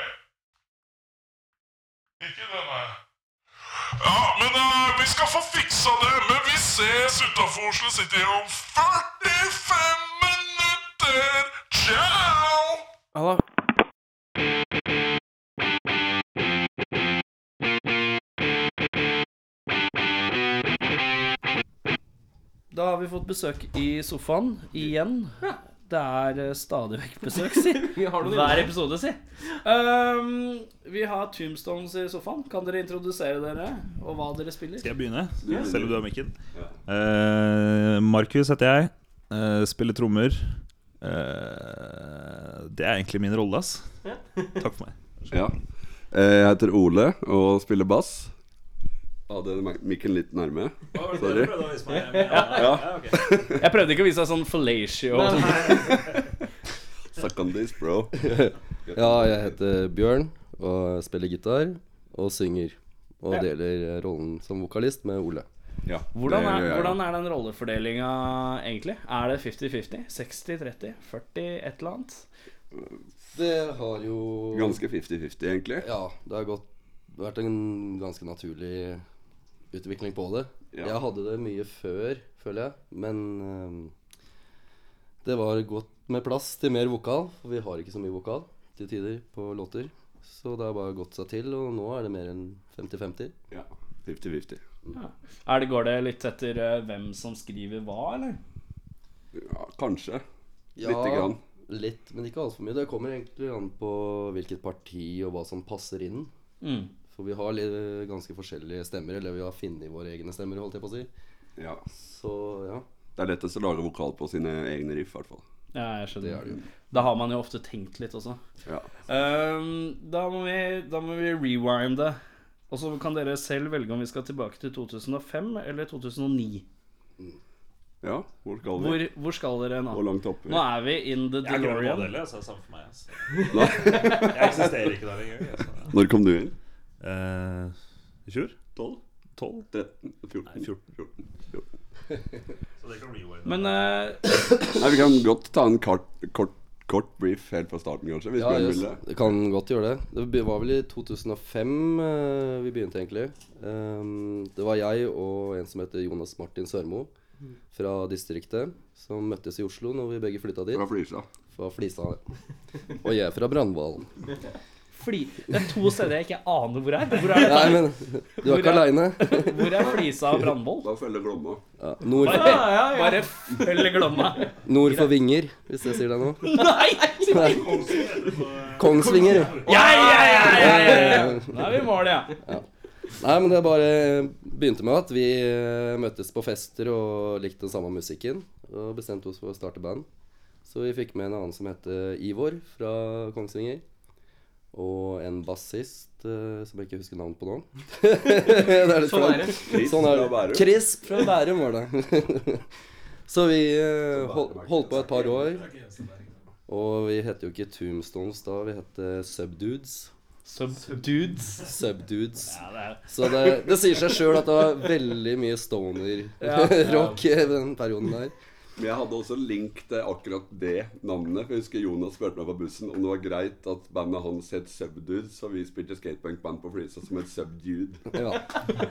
Ikke denne. Ja, men uh, vi skal få fiksa det, men vi ses utafor Oslo City om 45 minutter! Ciao! Halla. Da har vi fått besøk i sofaen igjen. Det er eh, stadig vekk besøk, si. Hver episode, si. Um, vi har Tombstones i sofaen. Kan dere introdusere dere og hva dere spiller? Skal jeg begynne? Selv om du har mikken. Uh, Markus heter jeg. Uh, spiller trommer. Uh, det er egentlig min rolle, ass. Takk for meg. Ja. Eh, Jeg heter Ole og spiller bass. Hadde mikken litt nærme. Sorry. Ja. Jeg prøvde ikke å vise deg sånn fellatio. og sånn. Suck on this, bro. Ja, jeg heter Bjørn og spiller gitar og synger. Og deler rollen som vokalist med Ole. Ja, Hvordan er, jeg. hvordan er den rollefordelinga egentlig? Er det 50-50? 60-30? 40 et eller annet? Det har jo Ganske 50-50, egentlig. Ja, det har gått, vært en ganske naturlig utvikling på det. Ja. Jeg hadde det mye før, føler jeg. Men ehm, det var godt med plass til mer vokal. For vi har ikke så mye vokal til tider på låter. Så det har bare gått seg til, og nå er det mer enn 50-50. Ja, 50-50. Er det, går det litt etter eh, hvem som skriver hva, eller? Ja, kanskje. Ja, Lite grann. Litt, men ikke altfor mye. Det kommer egentlig an på hvilket parti og hva som passer inn. Mm. For vi har litt, ganske forskjellige stemmer, eller vi har funnet våre egne stemmer, holdt jeg på å si. Ja. Så ja, Det er lettest å lage vokal på sine egne riff, i hvert fall. Ja, jeg det skjønner. er det jo. Da har man jo ofte tenkt litt også. Ja. Um, da, må vi, da må vi rewinde. Og så kan dere selv velge om vi skal tilbake til 2005 eller 2009. ja, hvor skal vi? Hvor, hvor skal dere nå? Hvor langt oppe? Nå er vi in the Jeg er DeLorean. modell, så det er samme for meg. Altså. Jeg eksisterer ikke der engang. Altså. Når kom du inn? Eh, I fjor? 12? 12? 13? 14? Nei, 14. 14. Så det kan rewind. Men eh, Nei, vi kan godt ta en kort, kort, kort brief helt fra starten, kanskje. Hvis Ja, yes, vil det. kan godt gjøre det. Det var vel i 2005 eh, vi begynte, egentlig. Um, det var jeg og en som heter Jonas Martin Sørmo fra distriktet, som møttes i Oslo når vi begge flytta dit. Fra Flisa. Fra Flisa. Og jeg er fra Brandval. Fli, det er to steder jeg ikke aner hvor er. Hvor er, Nei, men du er ikke aleine. Hvor er Flisa og Brandvoll? Da følger Glomma. Ja, nord, for, Bare følg Glomma. nord for Vinger, hvis jeg sier det nå. Nei! Kongsvinger. Ja, ja, ja, ja, ja, ja. Da er vi i mål, ja. Nei, men det bare begynte med at vi eh, møttes på fester og likte den samme musikken. Og bestemte oss for å starte band. Så vi fikk med en annen som heter Ivor fra Kongsvinger. Og en bassist eh, som jeg ikke husker navnet på nå. det er litt Sånn er det. Sånn er fra det. Bærum. Chris fra Bærum var det. Så vi eh, hold, holdt på et par år. Og vi het jo ikke Tombstones da, vi het eh, Subdudes. Subdudes. Subdudes. Ja, det Så det, det sier seg sjøl at det var veldig mye stoner-rock i den perioden der. Men jeg hadde også link til akkurat det navnet. For Jeg husker Jonas spurte meg på bussen om det var greit at bandet hans het Subdude, så vi spilte skatepunkband på Flisa som het Subdude. Ja.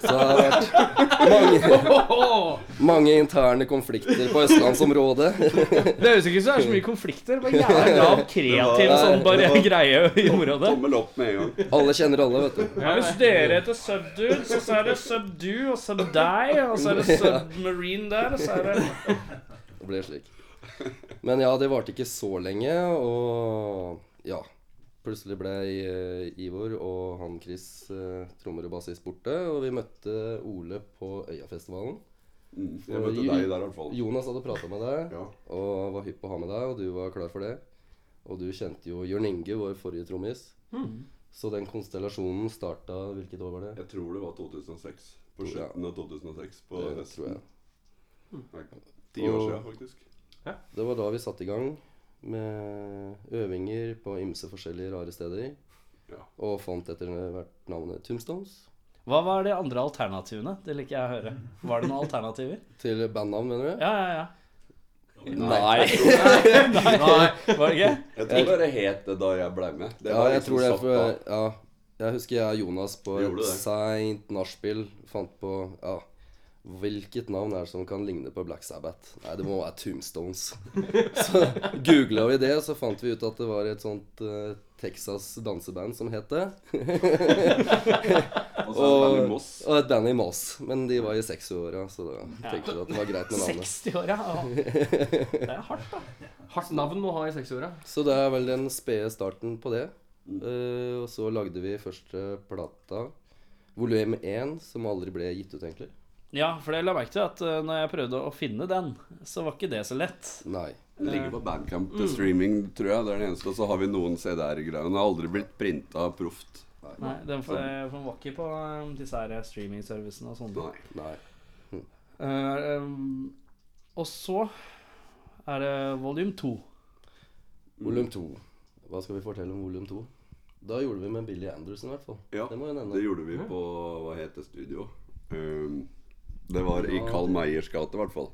Så det har vært mange, mange interne konflikter på østlandsområdet. Det høres ikke ut som det er så mye konflikter. Bare jævla lav kreativ var- sånn bare var- greie i området. Tommel opp med en gang. Alle kjenner alle, vet du. Ja, hvis dere heter Subdude, så, så er det Subdue og Subdie, og så er det Submarine der, og så er det Det ble slik. Men ja, det varte ikke så lenge, og ja. Plutselig ble Ivor og han Chris eh, trommer og bassist borte, og vi møtte Ole på Øyafestivalen. Mm, Jeg møtte deg der i hvert fall. Jonas hadde prata med deg Ja. og var hypp på å ha med deg, og du var klar for det. Og du kjente jo Jørn Inge, vår forrige trommis. Så den konstellasjonen starta Hvilket år var det? Jeg tror det var 2006. På slutten av 2006. På Det tror jeg. Nei, Ti år siden, faktisk. Det var da vi satte i gang med øvinger på ymse forskjellige rare steder. Ja. Og fant etter hvert navnet Tombstones. Hva var de andre alternativene? Det liker jeg å høre. Var det noen alternativer? Til bandnavn, mener du? Ja, ja, ja. Nei. Nei, var det ikke? Jeg tror det het det da jeg ble med. Det Ja, jeg liksom tror det for. Ja. Jeg husker jeg og Jonas på et seint nachspiel fant på Ja. Hvilket navn er det som kan ligne på Black Sabbath? Nei, det må være Tombstones. Så googla vi det, og så fant vi ut at det var et sånt uh, Texas danseband som het det. Og så det Danny Moss. Og et band i Moss. Men de var i 60-åra, så da tenkte vi at det var greit med navnet. 60 år, ja. Det er hardt, da. Hardt navn å ha i 60-åra. Så det er vel den spede starten på det. Uh, og så lagde vi første plata, volum 1, som aldri ble gitt ut, egentlig. Ja, for jeg la merke til at uh, når jeg prøvde å finne den, så var ikke det så lett. Nei. Den ligger på Bandcamp Mm. til streaming, tror jeg. Det er den eneste. Og så har vi noen CD-er-greier. Den har aldri blitt printa proft. Nei, Den for, for den var ikke på um, disse her streaming-servicene og sånne. Nei. Nei. Eh, um, og så er det volum to. Volum 2. Hva skal vi fortelle om volum 2? Da gjorde vi med Billy Anderson, i hvert fall. Ja, det må jeg det gjorde vi på Hva heter studio? Um, det var i Carl Meyers gate, i hvert fall.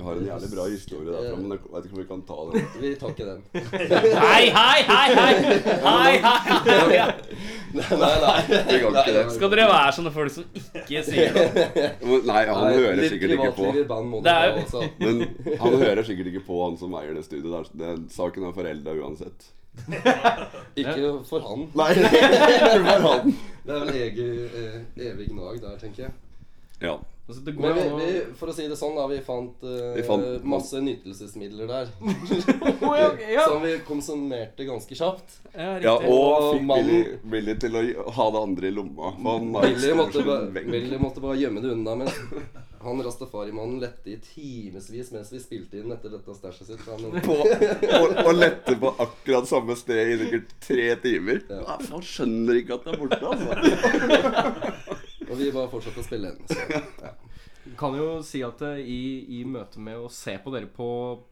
Vi har en jævlig bra historie derfra, men jeg vet ikke om vi kan ta den. Vi tar ikke den. Hei, hei, hei! Hei, hei, hei! nei, nei. Vi kan ikke det. Skal dere være sånne folk som ikke sier noe? Nei, han Nei, hører sikkert ikke på. Det er- jo... Men han hører sikkert ikke på, han som eier det studioet. der. Den saken er forelda uansett. Ikke for han. Nei, for han. Det er vel eh, evig gnag der, tenker jeg. Ja. Altså, det Men går vi, vi, for å si det sånn, da, vi fant, uh, Vi fant- masse nytelsesmidler der. Å, ja, ja. Som vi konsumerte ganske kjapt. Ja, ja, og Og fikk mannen- Billy, til å ha det andre i lomma. Billy måtte, måtte bare gjemme det unna. Men han rastafarimannen lette i timevis mens vi spilte inn etter dette stæsjet sitt. Han, på, og, og lette på akkurat samme sted i sikkert tre timer. Ja. Ja. Han skjønner ikke at det er borte, altså. og vi bare fortsatte å spille inn. Så, ja. kan jo si at eh, i, i møte med å se på dere på,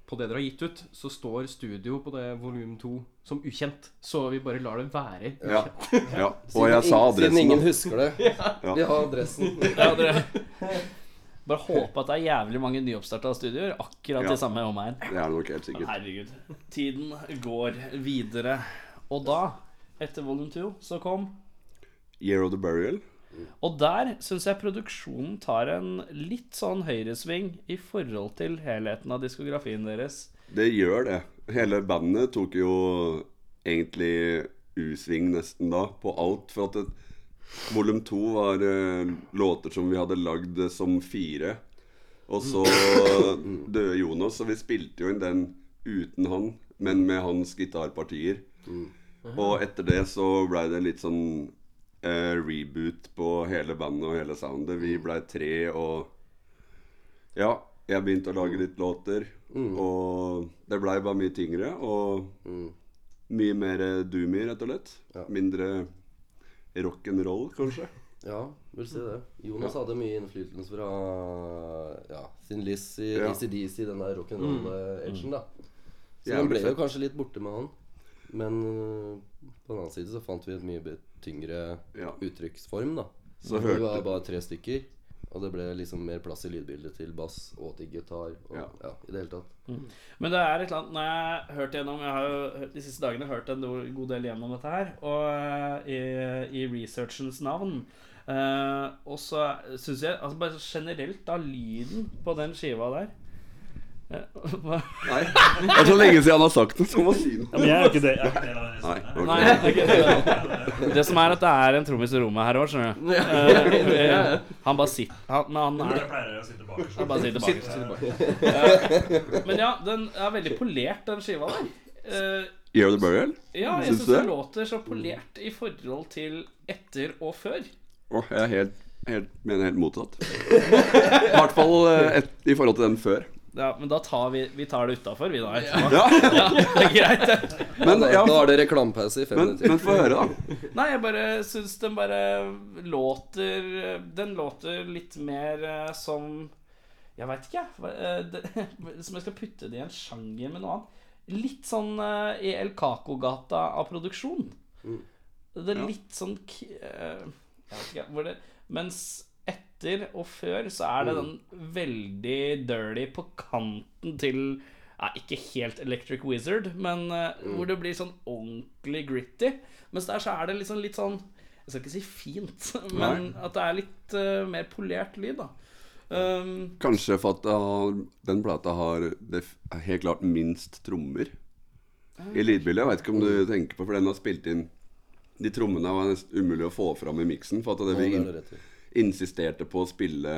på det dere har gitt ut, så står studio på det volum to som ukjent. Så vi bare lar det være. Ja. ja. Og jeg sa adressen. Siden ingen husker det. Vi har adressen. Ja, dere Bare håpe at det er jævlig mange nyoppstarta studioer akkurat Ja. i samme omegn. Det er nok helt sikkert. Herregud. Tiden går videre. Og da, etter volum 2, så kom Year of the Burial. Og der syns jeg produksjonen tar en litt sånn høyresving i forhold til helheten av diskografien deres. Det gjør det. Hele bandet tok jo egentlig U-sving nesten da, på alt. For at det, volum to var eh, låter som vi hadde lagd eh, som fire. Og så døde Jonas, og vi spilte jo inn den uten han, men med hans gitarpartier. Og etter det så blei det litt sånn eh, reboot på hele bandet og hele soundet. Vi blei tre, og ja, jeg begynte å lage litt låter. Og det blei bare mye tyngre og mye mer doomy, rett og slett. Ja. Mindre rock'n'roll, kanskje. Ja, vil si det. Jonas hadde mye innflytelse fra ja, sin Lizzie, Ja. ACDC, den der rock'n'roll-edgen, da. Så Jævlig den ble jo kanskje litt borte med han. Men øh, på den annen side så fant vi et mye be- tyngre Ja. uttrykksform, da. Så vi hørte- var bare tre stykker. Og det ble liksom mer plass i lydbildet til bass og til gitar. Og, Ja. ja. I det hele tatt. Men det er et eller annet Når jeg har hørt gjennom Jeg har jo de siste dagene hørt en god del gjennom dette her, og eh, i, i researchens navn. Eh, og så syns jeg altså Bare generelt, da, lyden på den skiva der hva- Nei, det er så lenge siden han har sagt det, så må si noe. Ja, men jeg er ikke det. Jeg er ikke det. Nei, ok. Nei, det er ikke det. Det som er at det er en trommis i rommet her òg, skjønner du. Uh, han bare sitter han, Men han er Jeg pleier å sitte bakerst. Han bare sitter bak. Uh, Men ja, den er veldig polert, den skiva der. Uh, Year of the Burial? Ja, jeg Syns den låter så polert i forhold til etter og før. Åh, jeg er helt, helt, mener helt motsatt. I hvert fall eh, et, i forhold til den før. Ja, Men da tar vi, vi tar det utafor, vi da. Ja. Ja, ja, det er greit, det. men, ja, da er det reklamepause i fem men, minutter. men få høre, da. Nei, jeg bare syns den bare låter Den låter litt mer eh, som Jeg veit ikke, jeg. Hva- eh, det- Som jeg skal putte det i en sjanger med noe annet. Litt sånn eh, i El Caco-gata av produksjon. Det er litt sånn k- eh, Jeg vet ikke hvor det Mens etter og før så er det den veldig dirty på kanten til ja, Ikke helt Electric Wizard, men uh, hvor det blir sånn ordentlig gritty. Mens der så er det liksom litt sånn Jeg skal ikke si fint, men at det er litt uh, mer polert lyd, da. Um, Kanskje for at har, den plata har det er helt klart minst trommer i lydbildet. Jeg veit ikke om du tenker på, for den har spilt inn De trommene var nesten umulig å få fram i miksen. For at det vi det er insisterte på å spille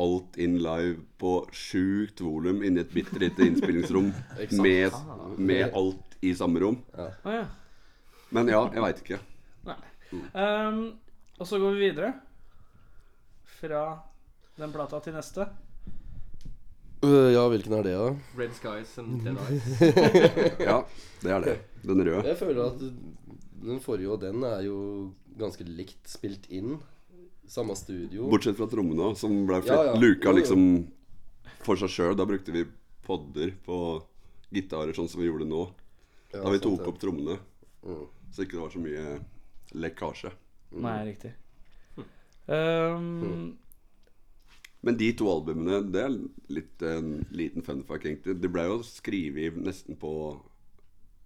alt in live på sjukt volum inni et bitte lite innspillingsrom med, med alt i samme rom. ja. Men ja, jeg veit ikke. Um, og så går vi videre. Fra den plata til neste. Uh, ja, hvilken er det, da? Red Skies and Dead Eyes. Ja, det er det. Den røde. Jeg føler at den forrige og den er jo ganske likt spilt inn. Samme studio. Bortsett fra trommene, som ble Ja, ja. luka liksom for seg sjøl. Da brukte vi podder på gitarer, sånn som vi gjorde nå. Ja, Da vi sant tok det. opp trommene. Mm. Så ikke det var så mye lekkasje. Nei, riktig. Um, Men de to albumene, det er litt en liten fun fact, egentlig. De ble jo skrevet nesten på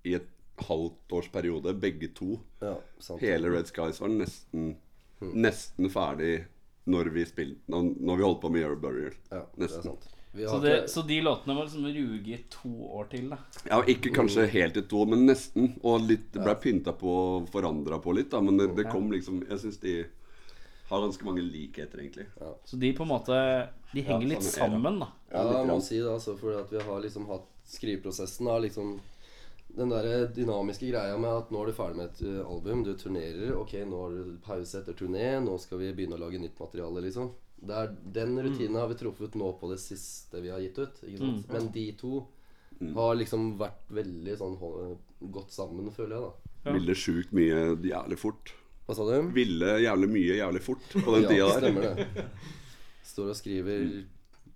I et halvt års periode, begge to. Ja, sant. Hele Red Skies var nesten Mm. Nesten ferdig når vi spilte Når, når vi holdt på med Euro Burial. Ja, Nesten. Så, det, ikke så de låtene var liksom ruge i to år til, da. Ja, ikke kanskje helt i to, men nesten. Og litt det ble pynta på og forandra på litt, da. Men det, det kom liksom Jeg syns de har ganske mange likheter, egentlig. Så de på en måte De henger litt samme era. sammen, da. Ja, det må man si det, altså. For at vi har liksom hatt skriveprosessen har liksom Den der dynamiske greia med at nå er du ferdig med et uh, album, du turnerer. Ok, nå har du pause etter turné, nå skal vi begynne å lage nytt materiale, liksom. Det er, den rutinen har vi truffet nå på det siste vi har gitt ut. Sant? Men de to har liksom vært veldig sånn godt sammen, føler jeg, da. Ville sjukt mye jævlig fort. Hva sa du? Ville jævlig mye jævlig fort på den Ja, tida der. stemmer det. Står og skriver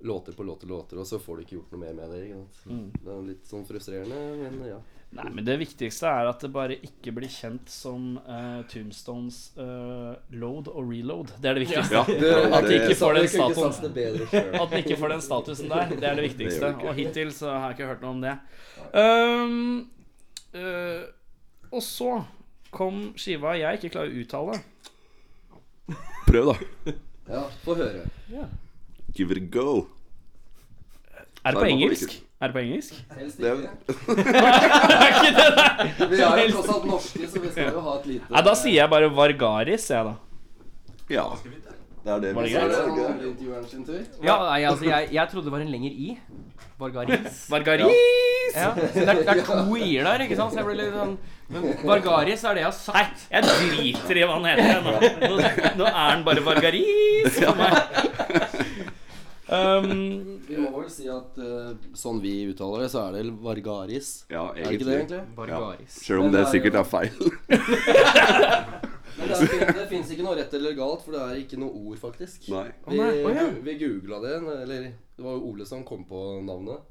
låter på låter, låter, og så får du ikke gjort noe mer med det. Ikke sant? Det er litt sånn frustrerende, men ja. Nei, men det viktigste er at det bare ikke blir kjent som uh, Tombstones uh, load og reload. Det er det viktigste. Ja, At de ikke får den statusen. det. At de ikke får den statusen der, det er det viktigste. Det det. Og hittil så har jeg ikke hørt noe om det. Um, uh, og så kom skiva jeg ikke klarer å uttale. Prøv, da. Ja, få høre. Give it a go. Er det på engelsk? ikke- Er det på engelsk? Helst Det, Vi er jo tross alt norske, så vi skal jo ha et lite Nei, da sier jeg bare Vargaris, jeg, da. ja. Det er det vi Er sier. Ja, nei, altså, jeg, jeg trodde det var en lenger i. Vargaris. Vargaris! Ja, så det, er, det er to i-er der, ikke sant? Så jeg ble litt sånn Men Vargaris er det jeg har Nei, sagt. jeg driter i hva han heter. Nå, nå, nå er han bare Vargaris for meg. Um, Vi må vel si at uh, sånn vi uttaler det, så er det Vargaris. Ja, Er det ikke det, egentlig. Vargaris. Ja. Selv om det sikkert er feil. Men det, er, det fins ikke noe rett eller galt, for det er ikke noe ord, faktisk. Nei. Vi, oh, ja. vi googla det, eller det var jo Ole som kom på navnet.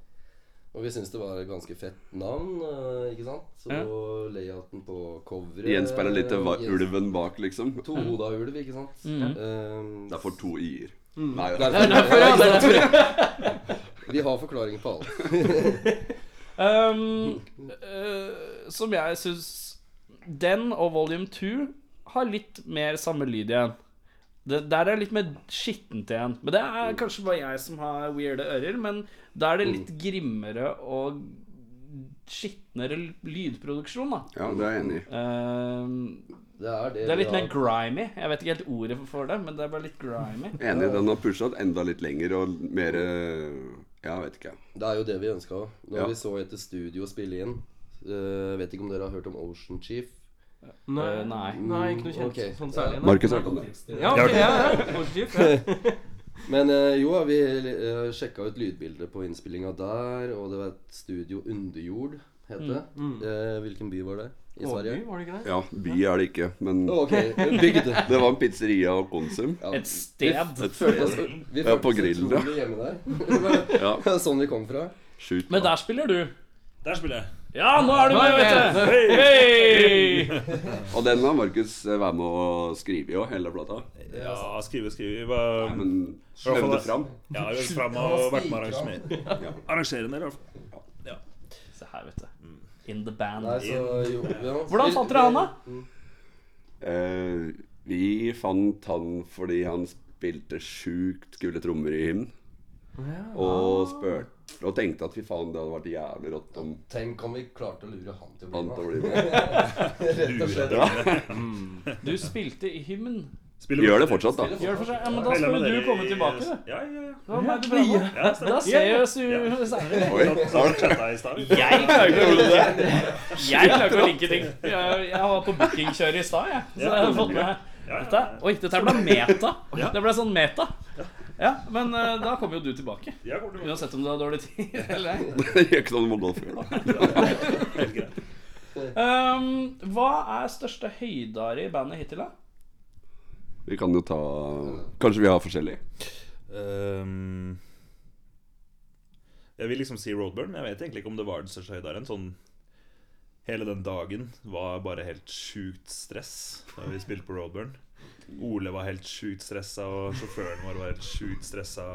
Og vi syntes det var et ganske fett navn, eh, ikke sant? Så Ja. layouten på coveret Gjenspeiler litt av ulven bak, liksom. To hoda ulv, ikke sant? Mm. Um, Det er for to i-er. Nei, derfor, er er derfor, ja. Er derfor. Vi har forklaringer på alt. Um, uh, som jeg syns Den og Volume 2 har litt mer samme lyd igjen. Det, der er det litt mer skittent igjen. Men det er kanskje bare jeg som har weirde ører. Men da er det litt grimmere og skitnere lydproduksjon, da. ja, det er jeg enig i. Um, Det er, det det er litt mer grimy. Jeg vet ikke helt ordet for det, men det er bare litt grimy. Enig, Den har pusha enda litt lenger og mer Ja, vet ikke. Det er jo det vi ønska òg. Når Ja. vi så etter studio å spille inn uh, Vet ikke om dere har hørt om Ocean Chief? Nei, Eh, nei. nei, ikke noe kjent okay. sånn særlig. nei. Markus har hørt om det. Ja, okay, ja, ja. Positivt, ja. Men eh, jo, vi uh, sjekka ut lydbildet på innspillinga der, og det var et studio Underjord, het det. Eh, hvilken by var det? I Sverige? Åby, var det ikke det? Ja, by er det ikke, men okay. det var en pizzeria og Konsum. Ja, Et sted. Vi følte oss, vi Ja, på grillen, ja. hjemme der. Ja, sånn vi kom fra. Shoot, Men der spiller du. Der spiller jeg. Ja, nå er du med, vet du. Hey! Og den har Markus eh, vært med å skrive i òg, hele plata. Ja, skrive, skrive. Bare, var, Men sløv det fram. ja, fram og vært med å arrangere, arrangere en del. i hvert fall. Ja. Se her, vet du. In the band. Nei, så jo, ja. Hvordan fant dere han, da? Uh, vi fant han fordi han spilte sjukt kule trommer i hymn. Og spurte Og tenkte at fy faen, det hadde vært jævlig rått om Tenk om vi klarte å lure han til å bli med. Rett og slett. Du spilte i hymn. Spiller Gjør det fortsatt, da. Gjør det fortsatt. Ja, men da skal jo du komme tilbake, du. Ja, ja, ja. Da må du. Da ses vi senere. Oi, du? Jeg klarer ikke å linke Jeg klarer ikke å linke ting. Jeg, jeg var på bookingkjøret i stad, jeg. Så jeg har fått med dette. Oi, dette ble meta. Det ble sånn meta. Ja, men eh, da kommer jo du tilbake. Uansett om du har dårlig tid eller ei. Det gjør ikke noe om å gå før, da. Um, hva er største høydare i bandet hittil, da? Vi kan jo ta Kanskje vi har forskjellig. Um, jeg vil liksom si Roadburn, men jeg vet egentlig ikke om det var den største høydaren. Sånn Hele den dagen var bare helt sjukt stress da vi spilte på Roadburn. Ole var helt sjukt stressa, og sjåføren vår var helt sjukt stressa.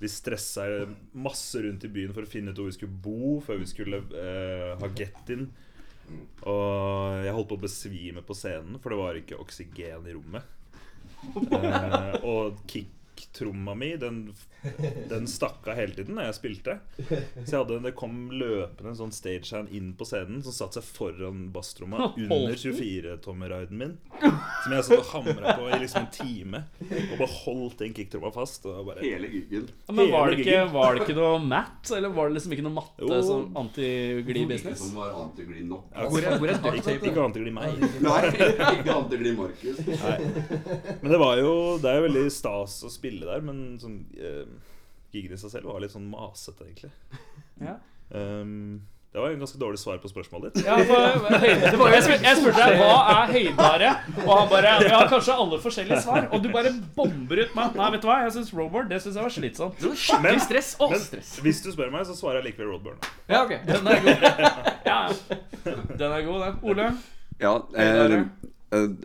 Vi stressa masse rundt i byen for å finne ut hvor vi skulle bo før vi skulle eh, ha get-in. Og jeg holdt på å besvime på scenen, for det var ikke oksygen i rommet. Eh, og kicktromma mi, den, den stakk av hele tiden da jeg spilte. Så jeg hadde, det kom løpende en sånn stagehand inn på scenen som satte seg foran basstromma under 24-tommeraiden min. Som jeg satt og hamra på i liksom en time. Og bare holdt den kicktromma fast. Og bare Hele giggen. Men var det, ikke, var det ikke noe matt? eller var det liksom ikke noe matte Jo. som anti-gli-business? Som var antigli nok. Hvor er, hvor er ikke, ikke antigli meg. Nei, ikke antigli Markus. Men det var jo Det er jo veldig stas å spille der, men sånn eh, Gigen i seg selv var litt sånn masete, egentlig. Ja. Um, det var en ganske dårlig svar på spørsmålet ditt. Ja, for, jeg, spurte, jeg spurte deg hva er høydare, og han bare Ja, kanskje alle forskjellige svar. Og du bare bomber ut meg. Nei, vet du hva, jeg syns roadboard det synes jeg var slitsomt. Men, stress. Å, Men stress. hvis du spør meg, så svarer jeg likevel Roadburn. Ja, ok. Den er god. Ja, ja. Den er god, den. Ole? Ja, eh, eh,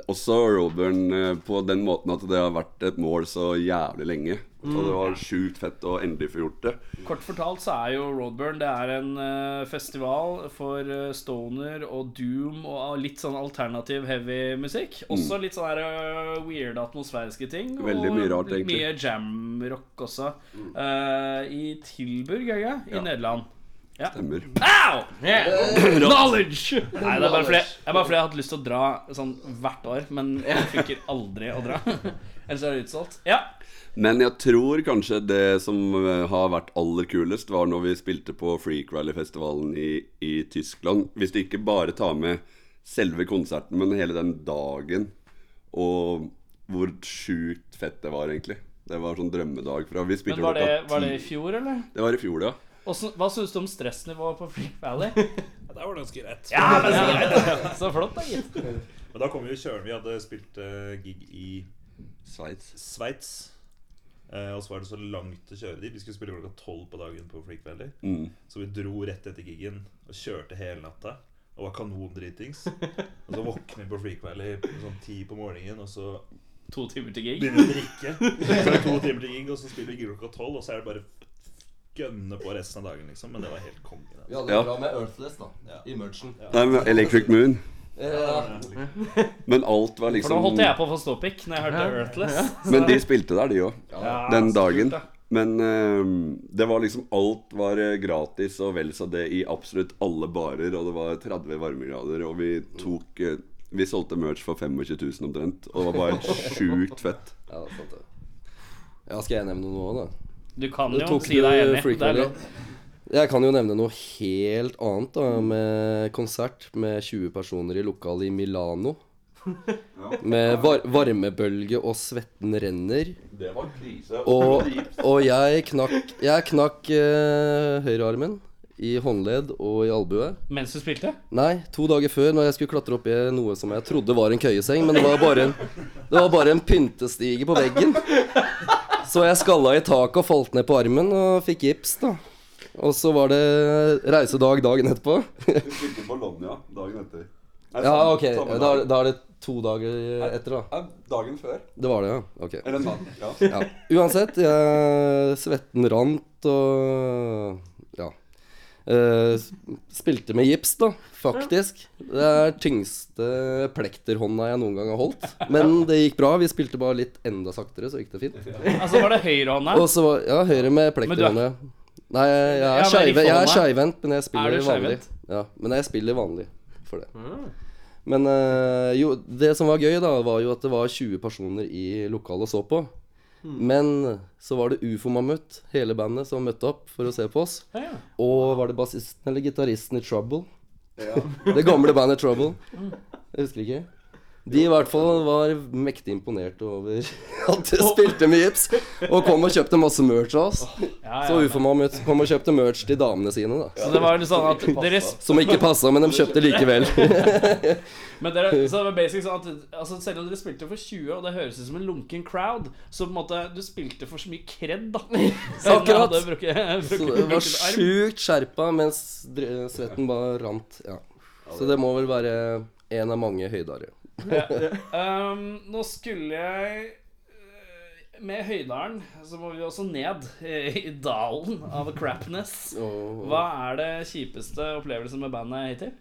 også Roadburn eh, på den måten at det har vært et mål så jævlig lenge. Og det var sjukt fett å endelig få gjort det. Kort fortalt så er jo Roadburn Det er en eh, festival for eh, stoner og doom og litt sånn alternativ heavy musikk. Også litt sånn uh, weird atmosfæriske ting. Veldig mye rart, egentlig egentlig. Mye jamrock også. Eh, I Tilburg, ikke? I Ja. Nederland. Ja. Stemmer. Pow! Knowledge! Nei, det er bare fordi, det er bare fordi jeg har hatt lyst til å dra sånn hvert år, men jeg funker aldri å dra. Ellers er det utsolgt. Ja. Men jeg tror kanskje det som eh, har vært aller kulest, var når vi spilte på Freak Rally-festivalen i, i Tyskland. Hvis du ikke bare tar med selve konserten, men hele den dagen. Og hvor sjukt fett det var, egentlig. Det var sånn drømmedag. Fra vi spilte Men var det, var det i fjor, eller? Det var i fjor, ja. Hvordan- hva syns du om stressnivået på Freak Valley? Ja, det var ganske greit. Ja, men så flott, da, gitt. Men da kom vi jo kjørende. Vi hadde spilt uh, gig i Sveits. Sveits. Eh, og så var det så langt å kjøre dit. Vi skulle spille klokka tolv på dagen på Freak Valley. Mm. Så vi dro rett etter gigen og kjørte hele natta. Og var kanondritings. Og så våkner vi på Freak Valley sånn ti på morgenen, og så To timer til gig. Begynner å drikke. Så er det to timer til gig, og så spiller vi gig klokka tolv, og så er det bare gønne på resten av dagen, liksom. Men det var helt konge. Vi hadde Ja. det bra med Earthless, da. I merchen. Nei, men Electric Moon. Ja. Men alt var liksom For nå liksom holdt jeg på å få ståpikk når jeg hørte Earthless. Men de spilte der, de òg. Ja, Den dagen. Men eh, det var liksom Alt var eh, gratis og vel så det i absolutt alle barer. Og det var 30 varmegrader, og vi tok uh, Vi solgte merch for 25 000 omtrent. Og det var bare sjukt fett. Ja, det er sant det. Ja, skal jeg nevne noe nå, da? Du kan jo tok si deg enig. Det er lov. Jeg kan jo nevne noe helt annet, da. Med konsert med 20 personer i lokalet i Milano. Med var varmebølge og svetten renner. Det var krise. Og, og jeg knakk Jeg knakk eh, høyrearmen i håndledd og i albue. Mens du spilte? Nei, to dager før, når jeg skulle klatre opp i noe som jeg trodde var en køyeseng, men det var bare en, det var bare en pyntestige på veggen. Så jeg skalla i taket og falt ned på armen og fikk gips, da. Og så var det reisedag dagen etterpå. Du spilte Bologna dagen etter. Nei, Ja, ok. Da, da er det to dager etter, da. Dagen før. Det var det, ja. Ok. Eller en Ja. Ja. Uansett, jeg, svetten rant og Ja. Eh, spilte med gips, da, faktisk. Det er tyngste plekterhånda jeg noen gang har holdt. Men det gikk bra. Vi spilte bare litt enda saktere, så gikk det fint. Altså var det høyrehånda? Var Ja, høyre med er- plekterhånda. Nei, jeg Ja, er er riffhånda? skeivhendt, men jeg Er spiller du vanlig. Ja, men jeg spiller vanlig for det. Men uh, jo, det som var gøy, da, var jo at det var 20 personer i lokalet og så på. Men så var det Ufo Mammut, hele bandet, som møtte opp for å se på oss. Ja, ja. Og var det bassisten eller gitaristen i Trouble? Det gamle bandet Trouble. Jeg husker ikke. De i hvert fall var mektig imponert over at de spilte med gips. Og kom og kjøpte masse merch av oss. Så ja, Ufo Mammut kom og kjøpte merch til damene sine, da. Så det var sånn at dere Som ikke passa, men de kjøpte likevel. Men dere, så det var basic sånn at altså Selv om dere spilte for 20, og det høres ut som en lunken crowd, så på en måte du spilte for så mye kred, da. Akkurat. hadde brukket, Så det var sjukt skjerpa mens svetten bare rant. Ja. Så det må vel være en av mange høydare. Um, nå skulle jeg øh, Med Høydalen så må vi også ned i, dalen av crapness. Hva er det kjipeste opplevelsen med bandet hittil?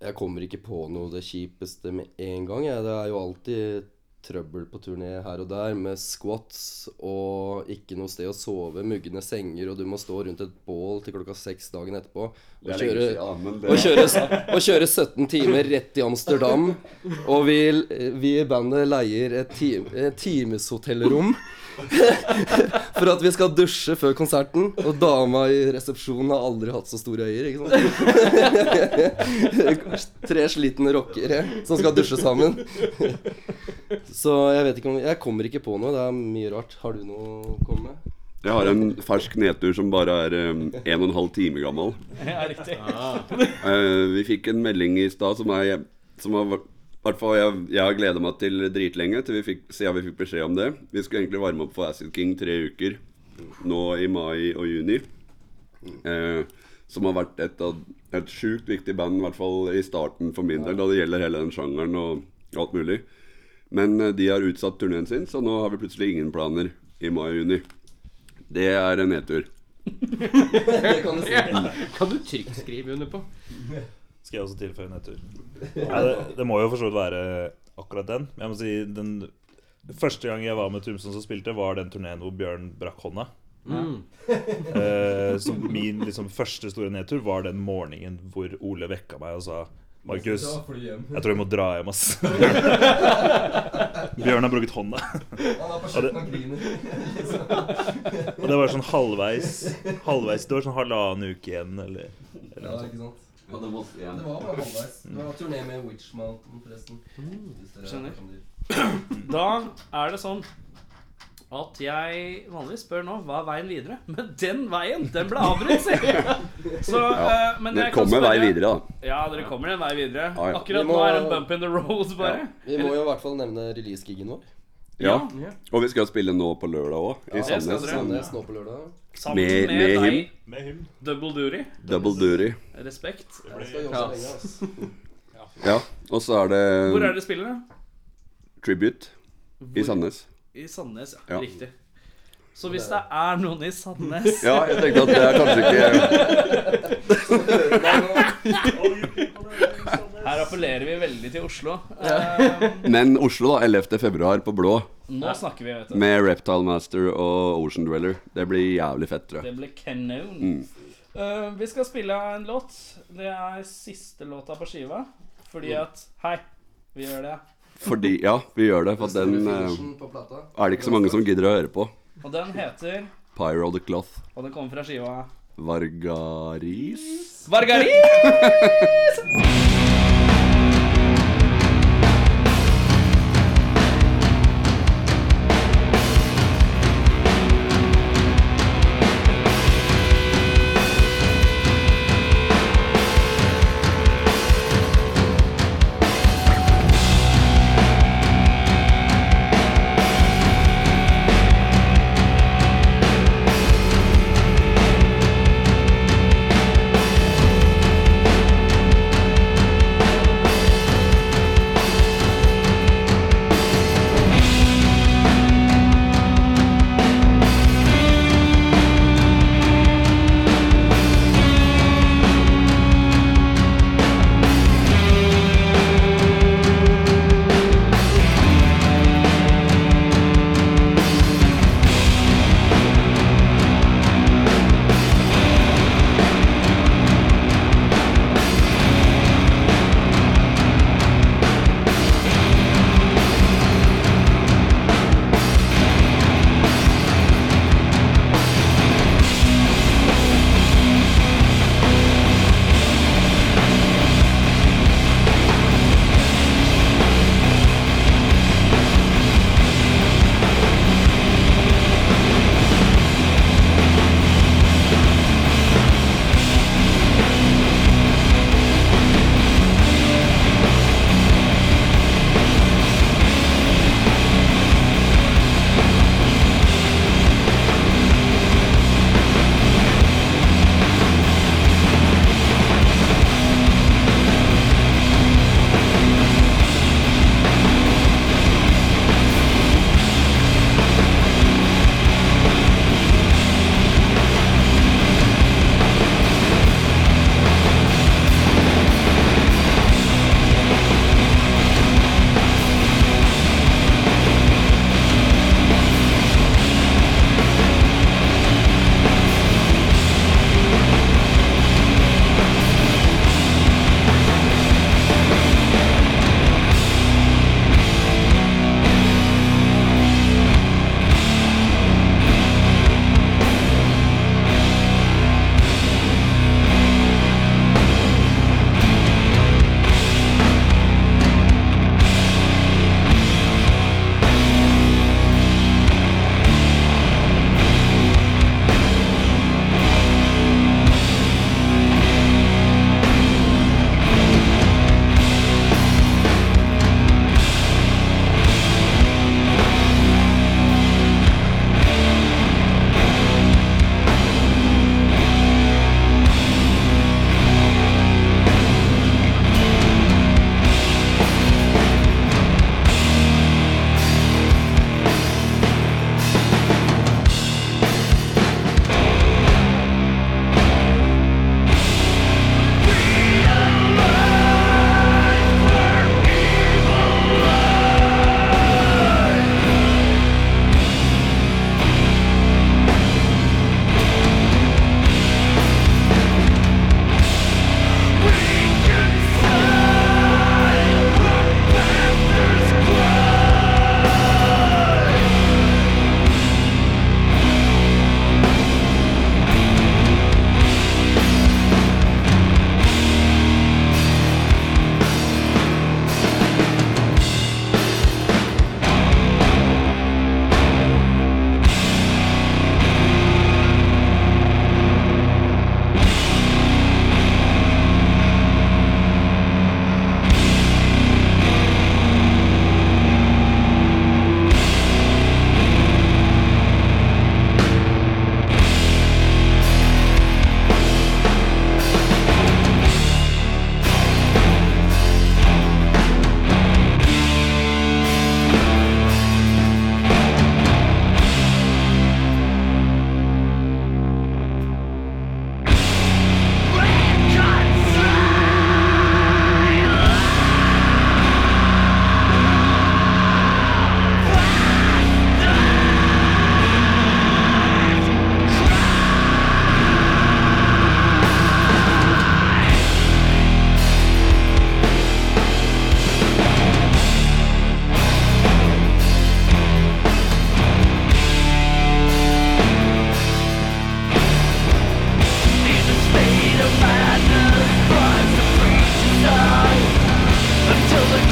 jeg kommer ikke på noe det kjipeste med en gang. Det er jo alltid trøbbel på turné her og der med squats og ikke noe sted å sove, mugne senger, og du må stå rundt et bål til klokka seks dagen etterpå og kjøre, siden, og kjøre, og kjøre 17 timer rett til Amsterdam. Og vi, vi i bandet leier et, time, et timeshotellrom for at vi skal dusje før konserten. Og dama i resepsjonen har aldri hatt så store øyer, ikke sant. Tre slitne rockere som skal dusje sammen. Så jeg vet ikke om Jeg kommer ikke på noe. Det er mye rart. Har du noe å komme med? Jeg har en fersk nedtur som bare er um, en og en halv time gammel. Ja, riktig. uh, vi fikk en melding i stad som, er, som har vært hvert fall jeg, jeg har gleda meg til dritlenge, til vi fikk, siden vi fikk beskjed om det. Vi skulle egentlig varme opp for Acid King tre uker nå i mai og juni. Eh, som har vært et, et sjukt viktig band, i hvert fall i starten for min del, da det gjelder hele den sjangeren og alt mulig. Men eh, de har utsatt turneen sin, så nå har vi plutselig ingen planer i mai og juni. Det er en nedtur. Det kan du si. Kan du trygt skrive under på. Skal jeg også tilføye en nedtur? Nei, det, det må jo for så vidt være akkurat den. Men jeg må si den første gang jeg var med Trumsø som spilte, var den turneen hvor Bjørn brakk hånda. Eh, så min liksom, første store nedtur var den morgenen hvor Ole vekka meg og sa Markus, jeg tror vi må dra hjem, ass. Bjørn har brukket hånda. Og det, og det var sånn halvveis Halvveis Det var sånn halvannen uke igjen, eller, eller noe sånt. Det var bare halvveis. Det var turné med Witch Mountain, forresten. Hvis skjønner. Da er det sånn at jeg vanligvis spør nå hva er veien videre. Men den veien, den ble avbrutt, sier jeg. Så, eh, Det kan kommer vei videre, da. Ja, dere kommer en vei videre. Ja, ja. Akkurat Vi må- nå er det en bump in the road, bare. Vi må jo i hvert fall nevne release-gigen vår. Ja. Og vi skal spille nå på lørdag òg, i ja, Sandnes. Sandnes nå på lørdag. Sammen Med- med, med him. Med him. Double Duty. Double duty. Respekt. Skal jobbe lenge, ass. Ja. Og så er det Hvor er det spillet, da? Tribute. I Sandnes. I Sandnes, ja. Ja. Riktig. Så hvis det er noen i Sandnes Ja, jeg tenkte at det er kanskje ikke Her appellerer vi veldig til Oslo. Eh, Men Oslo, da. 11. februar på Blå. nå snakker vi, vet du. Med Reptile Master og Ocean Dweller. Det blir jævlig fett, tror jeg. Det blir kanon. Mm. Uh, vi skal spille en låt. Det er siste låta på skiva. Fordi at Hei, vi gjør det. Fordi Ja, vi gjør det. For at den uh, er det ikke så mange som gidder å høre på. Og den heter Pyro the Cloth. Og den kommer fra skiva Vargaris? Vargari! Vargaris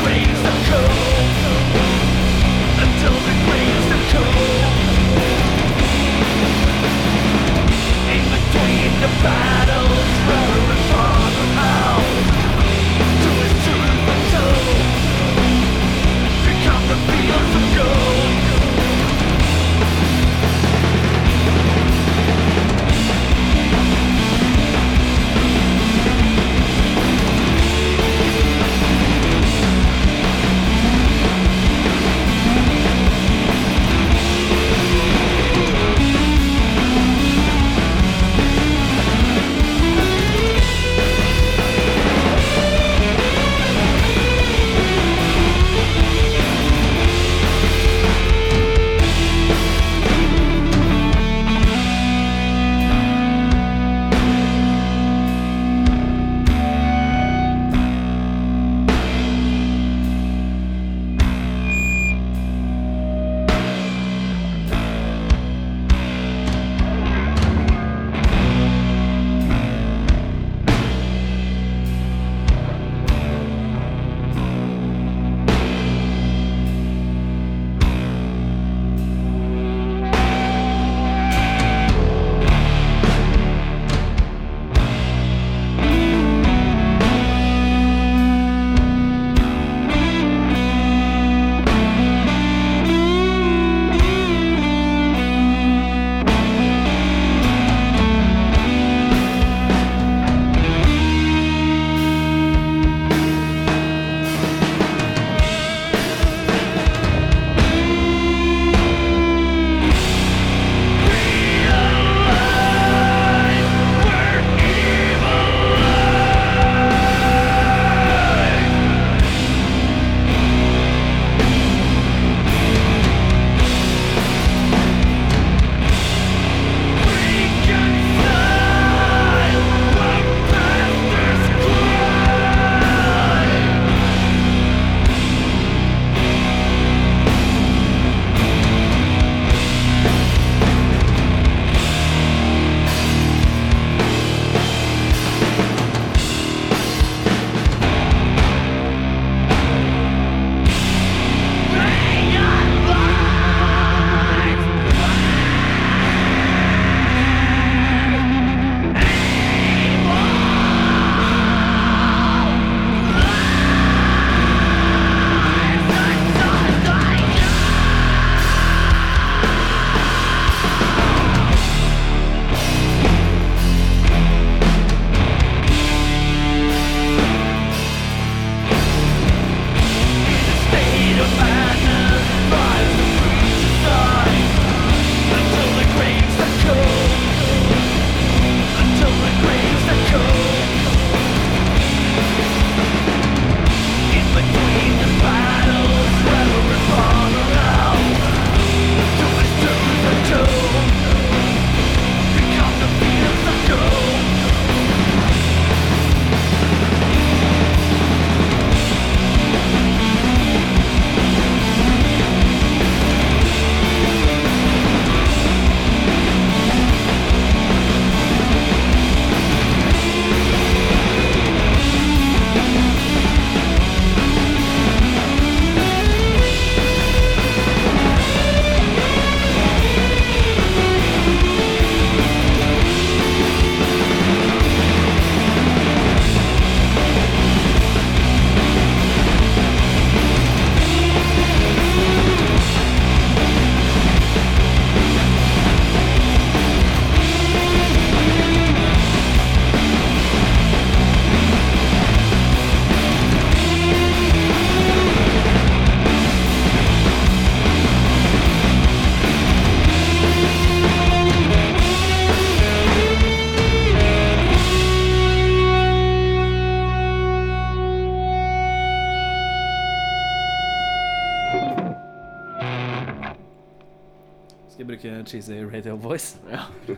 Wait.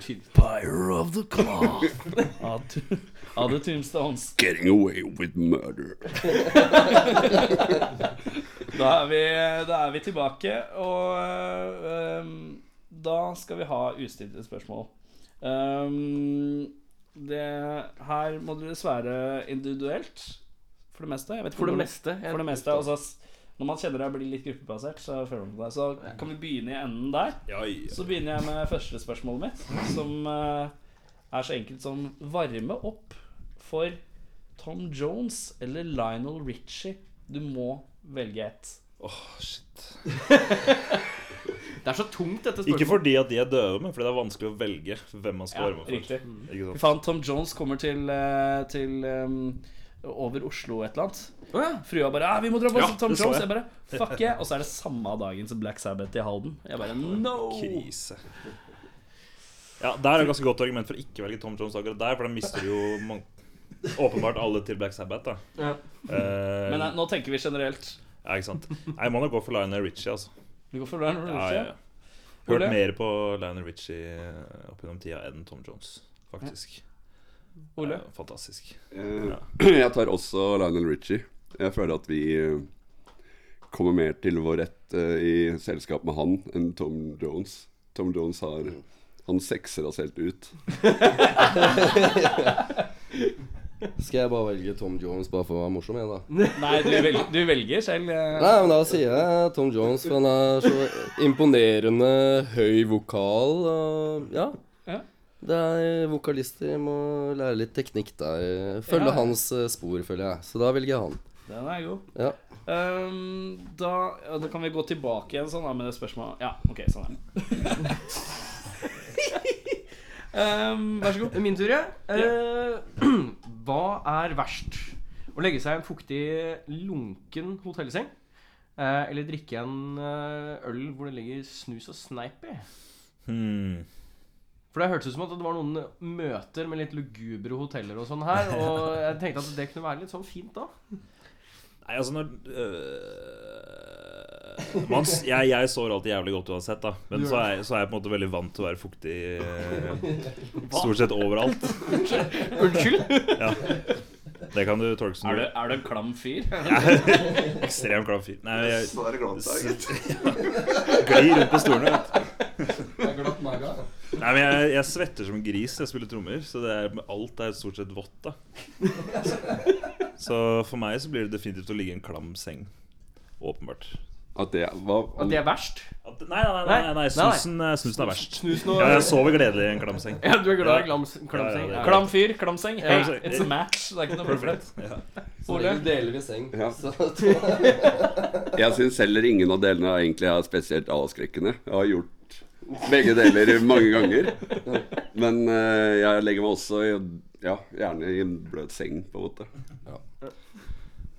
Ja. Fire of the cloth av, The Tombstones. Getting away with murder. Da er vi, da er vi tilbake, og um, da skal vi ha ustilte spørsmål. Um, det, her må dere svare individuelt, for det meste. Jeg vet For det meste. For det meste altså, Når man kjenner deg blir litt gruppebasert, så føler man på det. Så kan vi begynne i enden der. Ja, ja. Så begynner jeg med første spørsmålet mitt, som øh, er så enkelt som varme opp for Tom Jones eller Lionel Richie. Du må velge ett. Åh, shit. Det er så tungt, dette spørsmålet. Ikke fordi at de er døde, men fordi det er vanskelig å velge hvem man skal Ja, varme for. riktig. Faen, Tom Jones kommer til, eh, til um, over Oslo et eller annet. Oh, ja. Frua bare ah, 'Vi må dra på Ja, Tom Jones.' jeg. Jeg bare 'Fuck yeah'. Og så er det samme dagen som Black Sabbath i Halden. Jeg bare no! Krise. Ja, Der er det ganske godt argument for å ikke velge Tom Jones akkurat der, for da mister du jo åpenbart alle til Black Sabbath. da Ja. Uh, Men eh, nå tenker vi generelt. Ja, ikke sant Jeg må nok gå for Lionel Richie, altså. Du går for Lionel Richie. ja, ja. Hørt mer på Lionel Richie eh, opp gjennom tida enn Tom Jones, faktisk. Ole? Ja, fantastisk. Eh, Jeg tar også Lionel Richie. Jeg føler at vi eh, kommer mer til vår rett eh, i selskap med han enn Tom Jones. Tom Jones har Han sekser oss helt ut. Skal jeg bare velge Tom Jones bare for å være morsom, jeg, da? Nei, du velger, du velger selv. eh. Nei, men da sier jeg Tom Jones, for han er så imponerende høy vokal. Og ja. Det er vokalister må lære litt teknikk der. Følge Ja. hans eh, spor, føler jeg. Så da velger jeg han. Den er god. Ja. Um, da, ja, da kan vi gå tilbake igjen sånn da med det spørsmålet. Ja, ok, sånn er det. um, vær så god. Min tur, ja. Uh, hva er verst? Å legge seg i en fuktig, lunken hotellseng? Uh, eller drikke en uh, øl hvor det ligger snus og sneip i? Hmm. For det hørtes ut som at det var noen møter med litt lugubre hoteller og sånn her. Og jeg tenkte at det kunne være litt sånn fint da. Nei, altså når øh, man, jeg, jeg sover alltid jævlig godt uansett, da. Men så er, så er jeg på en måte veldig vant til å være fuktig øh, stort sett overalt. Unnskyld? Ja. Det kan du tolke som Er du er du en klam fyr? Ekstremt klam fyr. Nei, jeg Så er det glatt her, gitt. glir rundt på stolene. vet du. Nei, men jeg, jeg svetter som en gris når jeg spiller trommer, så det er, alt er stort sett vått. da Så for meg så blir det definitivt å ligge i en klam seng. Åpenbart. At det hva, At det er verst? At, nei, nei, nei, nei, nei, snusen, eh, snusen er verst. Snusen og Ja, jeg sover gledelig i en klam seng. Ja, du er glad i klam, klam seng? Ja, ja. Klam fyr, klam seng. Hey, Ja. it's a match. Det er ikke noe problem. Ja. Så lenge deler vi seng. Ja. Jeg syns heller ingen av delene egentlig er spesielt avskrekkende. Jeg har gjort begge deler mange ganger. Men eh, jeg legger meg også ja, gjerne i en bløt seng, på en måte.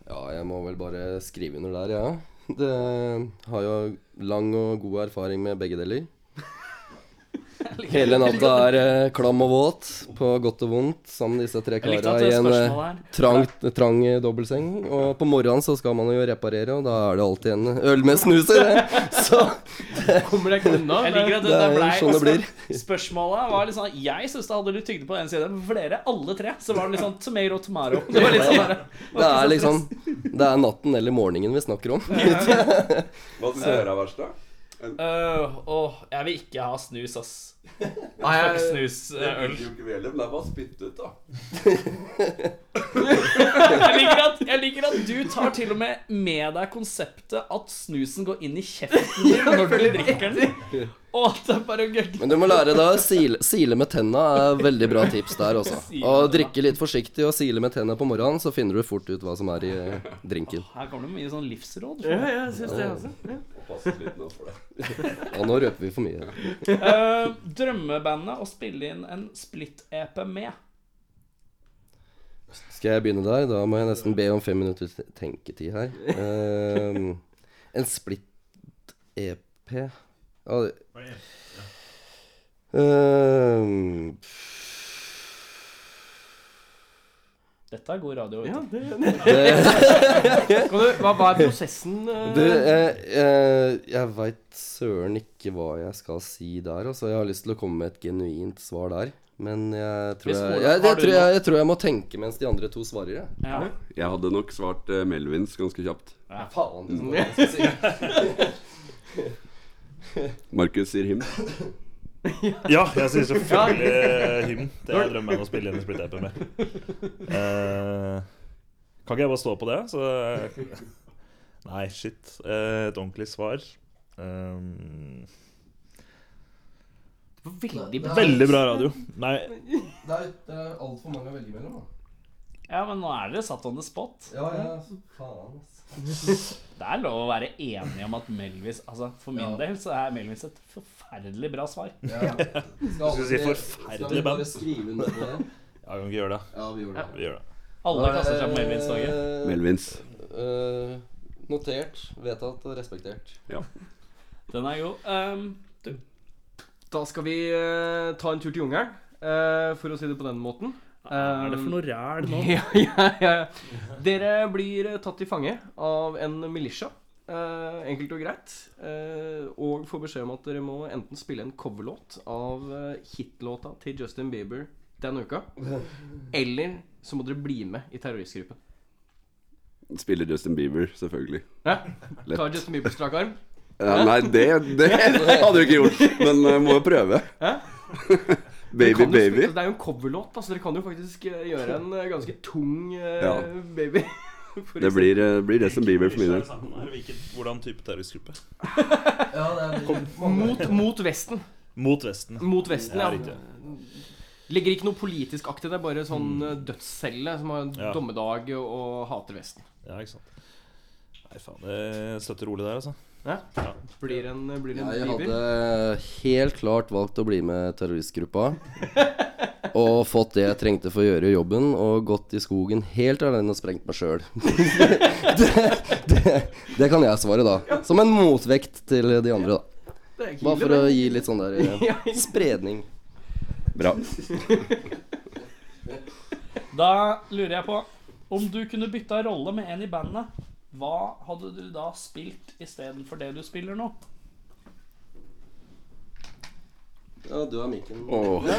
ja, jeg må vel bare skrive under der, ja. Det har jo lang og god erfaring med begge deler. Hele natta er eh, klam og våt, på godt og vondt, sammen med disse tre Jeg likte kara at i det en eh, her trang, trang eh, dobbeltseng. Og på morgenen så skal man jo reparere, og da er det alltid en øl med snus i det. Så Kommer deg ikke unna? Jeg liker at det, Det er der sånn det blir. Spørsmålet var litt sånn Jeg syns det hadde litt tyngde på den siden. Men for dere, alle tre, så var det litt sånn tomato tomato. Det var litt sånn bare, det er liksom Det er natten eller morgenen vi snakker om. Hva syns dere er verst, da? Øh, åh, jeg vil ikke ha snus, ass. Nei, jeg, snus. Det øl. vil jo ikke vi men det er bare å spytte ut, da. Jeg liker, at, jeg liker at du tar til og med med deg konseptet at snusen går inn i kjeften din når du drikker den. Og at det er bare gøy. Men du må lære deg å sile, sile med tenna er veldig bra tips der også. Og drikke litt forsiktig og sile med tenna på morgenen, så finner du fort ut hva som er i eh, drinken. Her kommer det mye sånn livsråd. ja, jeg syns det også. Ja. Pass litt nå for det. Ja, nå røper vi for mye. Uh, drømmebandet å spille inn en split-EP med. Skal jeg begynne der? Da må jeg nesten be om fem minutters tenketid her. Uh, en split-EP ja, det- Ehm, Dette er god radio. Ja, det, det, du, hva, hva er prosessen? eh? Du, eh, eh, jeg veit søren ikke hva jeg skal si der. Altså, jeg har lyst til å komme med et genuint svar der. Men jeg tror jeg, jeg, jeg, tror jeg, jeg tror jeg må tenke mens de andre to svarer. Jeg. Ja. Jeg hadde nok svart eh, Melvins ganske kjapt. Faen, det er jeg skal si. Markus sier him. Ja, jeg sier selvfølgelig hymn. Det er drømmen om å spille inn i Split Ape med. Uh, kan ikke jeg bare stå på det? Så Nei, shit. Uh, et ordentlig svar. Um, Veldig bra. veldig bra radio. Nei, Det er, det er altfor mange å velge mellom. Da. Ja, men nå er dere satt on the spot. Ja, ja, faen. Det er lov å være enig om at Melvis Altså, For min Ja. del så er Melvis et forferdelig bra svar. Ja. Skal Skal vi si forferdelig Skal vi bare band? skrive under på det? jeg kan ikke gjøre det. Ja, vi gjør det. Ja. Vi gjør det. Alle kaster seg på Melvins-toget. Melvins. Uh, notert, vedtatt og respektert. Ja. Den er god. Um, du. Da skal vi uh, ta en tur til jungelen, eh, for å si det på den måten. Er det for noe ræl nå? Ja, ja, ja. Dere blir tatt til fange av en militia. eh, enkelt og greit. eh, og får beskjed om at dere må enten spille en coverlåt av eh, hitlåta til Justin Bieber den uka, eller så må dere bli med i terroristgruppen. Spiller Justin Bieber, selvfølgelig. Ja? Tar Justin Bieber strak arm. Ja, nei, det, det hadde du ikke gjort. Men uh, må jo prøve. Hæ? baby, baby. spille- Det er jo en coverlåt, da, så dere kan jo faktisk eh, gjøre en eh, ganske tung eh, Ja. baby. Det blir, blir, som blir Bieber for min del. Hvordan type terroristgruppe? Ja, det er mot, mot Vesten. Mot Vesten. Mot Vesten, Ja, ja. ikke noe politisk akt i det, bare sånn eh, dødscelle som har Ja. dommedag og hater Vesten. Ja, ikke sant. Nei, faen. Det støtter rolig der, altså. Ja? Blir en, blir en Jeg hadde helt klart valgt å bli med terroristgruppa. Og fått det jeg trengte for å gjøre jobben, og gått i skogen helt alene og sprengt meg sjøl. det, det, det kan jeg svare, da. Som en motvekt til de andre, da. Bare for å gi litt sånn der eh, Ja. spredning. Bra. Da lurer jeg på Om du kunne bytta rolle med en i bandet, hva hadde du da spilt istedenfor det du spiller nå? Ja, du har mikken. Åh,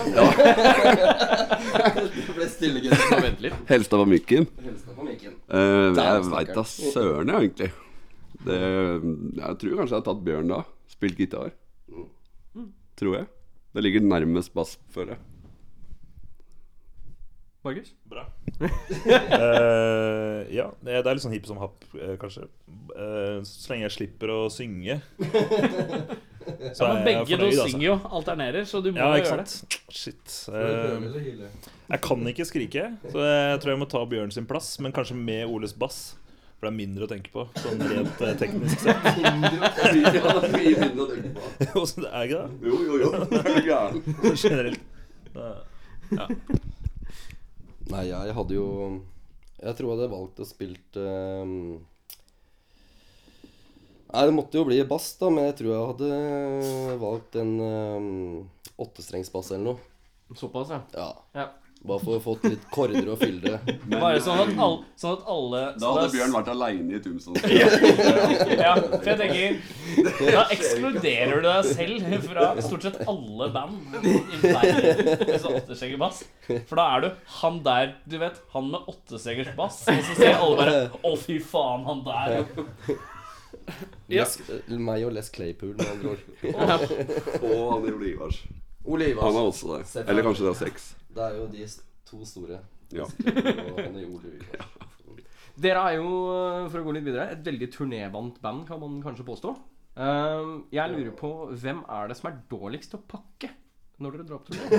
Det ble stille, gutter. Vent litt. Helstad var mykken. Helst av mikken. Uh, jeg veit da søren, jeg, egentlig. Det, jeg tror kanskje jeg har tatt Bjørn da. Spilt gitar. Tror jeg. Det ligger nærmest bass, føler jeg. Markus? Bra. uh, ja, det er litt sånn hipp som happ, eh, kanskje. Uh, så lenge jeg slipper å synge. Så Ja, men er jeg begge to fornøyd, altså. synger jo, alternerer, så du må Ja, gjøre det. Shit. Uh, jeg kan ikke skrike, så jeg tror jeg må ta Bjørn sin plass, men kanskje med Oles bass. For det er mindre å tenke på, sånn rent teknisk sett. Mye mindre å tenke på. Åssen det er ikke det? Jo, jo, jo. Det Er gærent. gæren? Generelt. Eh, Nei, jeg hadde jo Jeg tror jeg hadde valgt å spilt uh, Nei, det måtte jo bli bass, da, men jeg tror jeg hadde valgt en um, åttestrengsbass eller noe. Såpass, ja. Ja. ja. Bare for å få litt korder og fylle det. Bare sånn at alle, sånn at alle Da hadde Bjørn vært aleine i Tumsson. Ja, for jeg tenker Da ekskluderer du deg selv fra stort sett alle band sånn bass. For da er du han der, du vet, han med åttestrengers bass, og så ser alle bare Å, fy faen, han der. Ja. Les, meg og Les Claypool, med andre ord. Og han i Ole Ivars. Ole Han er også der. Eller kanskje det er seks. Det er jo de to store. Ja. Er. Dere er jo, for å gå litt videre, et veldig turnévant band, kan man kanskje påstå. Ehm, jeg lurer på hvem er det som er dårligst til å pakke når dere drar på turné?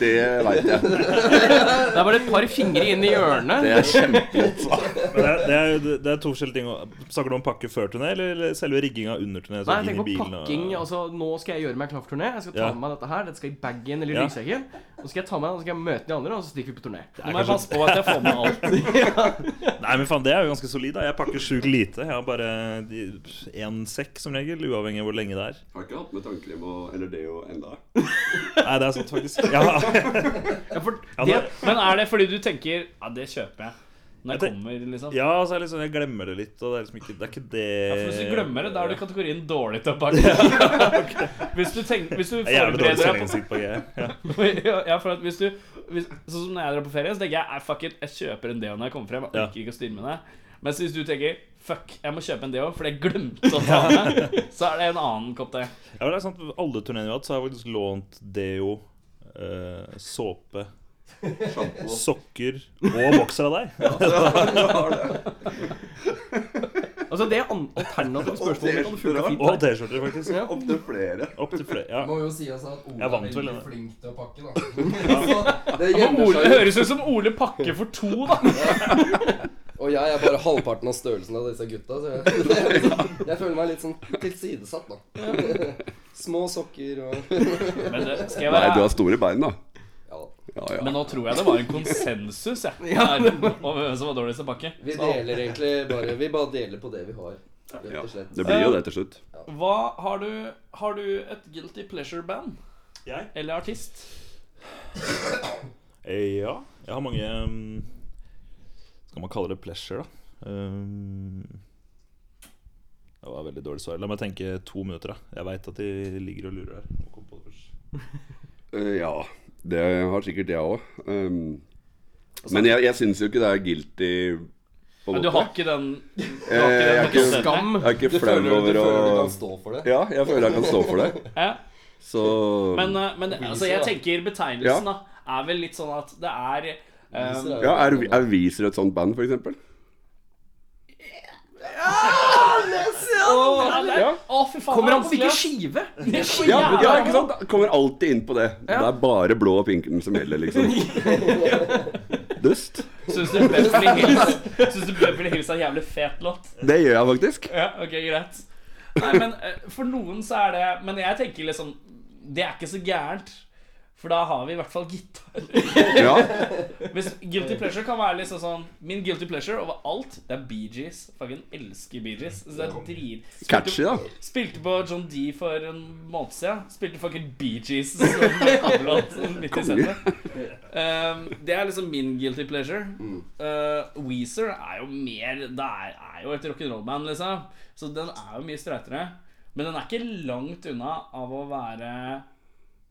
Det veit jeg. Det er bare et par fingre inn i hjørnet. Det er kjempelett. Men det er, det, er, det er to forskjellige ting. Snakker du om pakke før turné, eller selve rigginga under turné? Nei, tenk jeg tenker på pakking. og-. Altså, nå skal jeg gjøre meg klar for turné. Jeg skal ta Ja. med meg dette her. Dette skal i bagen eller Ja. ryggsekken. Og så skal jeg ta med den, og så skal jeg møte de andre, og så stikker vi på turné. Nå må jeg passe på at jeg får med alt. Nei, men faen, det er jo ganske solid. da Jeg pakker sjukt lite. Jeg har bare én sekk som regel, uavhengig av hvor lenge det er. Har ikke hatt med tannkrem og eller det jo enda. Nei, det er sant, faktisk. Ja, Ja, for Ja, det, det- Men er det fordi du tenker Ja, det kjøper jeg når jeg kommer, liksom? ja så er liksom, jeg glemmer det litt. Og det er liksom ikke Det er ikke det Ja, for Hvis du glemmer det, da er du i kategorien dårlig til å pakke. Hvis du tenker Hvis du er forbereder deg på. Ja. ja, for at hvis du hvis, Sånn som når jeg drar på ferie, så tenker jeg fuck it, jeg kjøper en deo når jeg kommer frem. Jeg orker ikke å styre med det. Mens hvis du tenker fuck, jeg må kjøpe en deo fordi jeg glemte å ta med, så er det en annen kopp te. Ja, men det er sant, Alle turneene vi har hatt, så har jeg faktisk lånt deo, eh, såpe, sokker og bokser av deg. altså, det er alternative spørsmål. Og. T-skjorter, faktisk. Ja. Opptil flere. Opp til flere. Ja. Må jo si altså at Ole er veldig flink til å pakke, da. Så det Ole, det høres ut som Ole pakker for to, da. Og jeg er bare halvparten av størrelsen av disse gutta, så jeg, liksom, jeg føler meg litt sånn tilsidesatt, da. Små sokker og Men det, skal jeg Nei, du har store bein, da. Ja. Ja, ja. Men nå tror jeg det var en konsensus jeg, her, om hvem som var dårligst i pakke. Vi deler egentlig bare Vi bare deler på det vi har, Ja, det blir jo det til slutt. hva har du Har du et guilty pleasure-band? Jeg? Eller artist? Eh, Ja, jeg har mange um, Skal man kalle det pleasure, da? Um, det var veldig dårlig svar. La meg tenke to minutter. da Jeg veit at de ligger og lurer her. Eh, ja, det har sikkert jeg òg. men jeg, jeg syns jo ikke det er guilty på Men du har ikke den Du har Eh, ikke jeg er den ikke- skam? Jeg er ikke Du flau du over å føler du kan stå for det? Ja, jeg føler jeg kan stå for det. Ja. Så Men, eh, men altså, jeg tenker betegnelsen da er vel litt sånn at det er um, Ja, er, er Viser et sånt band, for eksempel? Ja. Å, fy faen. Kommer er på hvilken skive. Det er så Ja, ja ikke sant? Kommer alltid inn på det. Det er bare blå og pinken som gjelder, liksom. Dust. Syns du Beverly Hills Syns du Beverly Hills er en jævlig fet låt? Det gjør jeg faktisk. Ja, ok, greit. Nei, men eh, for noen så er det Men jeg tenker liksom Det er ikke så gærent. For da har vi i hvert fall gitar. Ja. Hvis Guilty pleasure kan være liksom sånn Min guilty pleasure over alt, det er Bee Gees. Fucking elsker Bee Gees. Så det er drit Spilte- Catchy, da. Spilte på John D for en måned siden. Spilte fucking Bee Gees som midt i. Um, det er liksom min guilty pleasure. Uh, Weezer er jo mer Det er, er jo et rock'n'roll-band, liksom. Så den er jo mye streitere. Men den er ikke langt unna av å være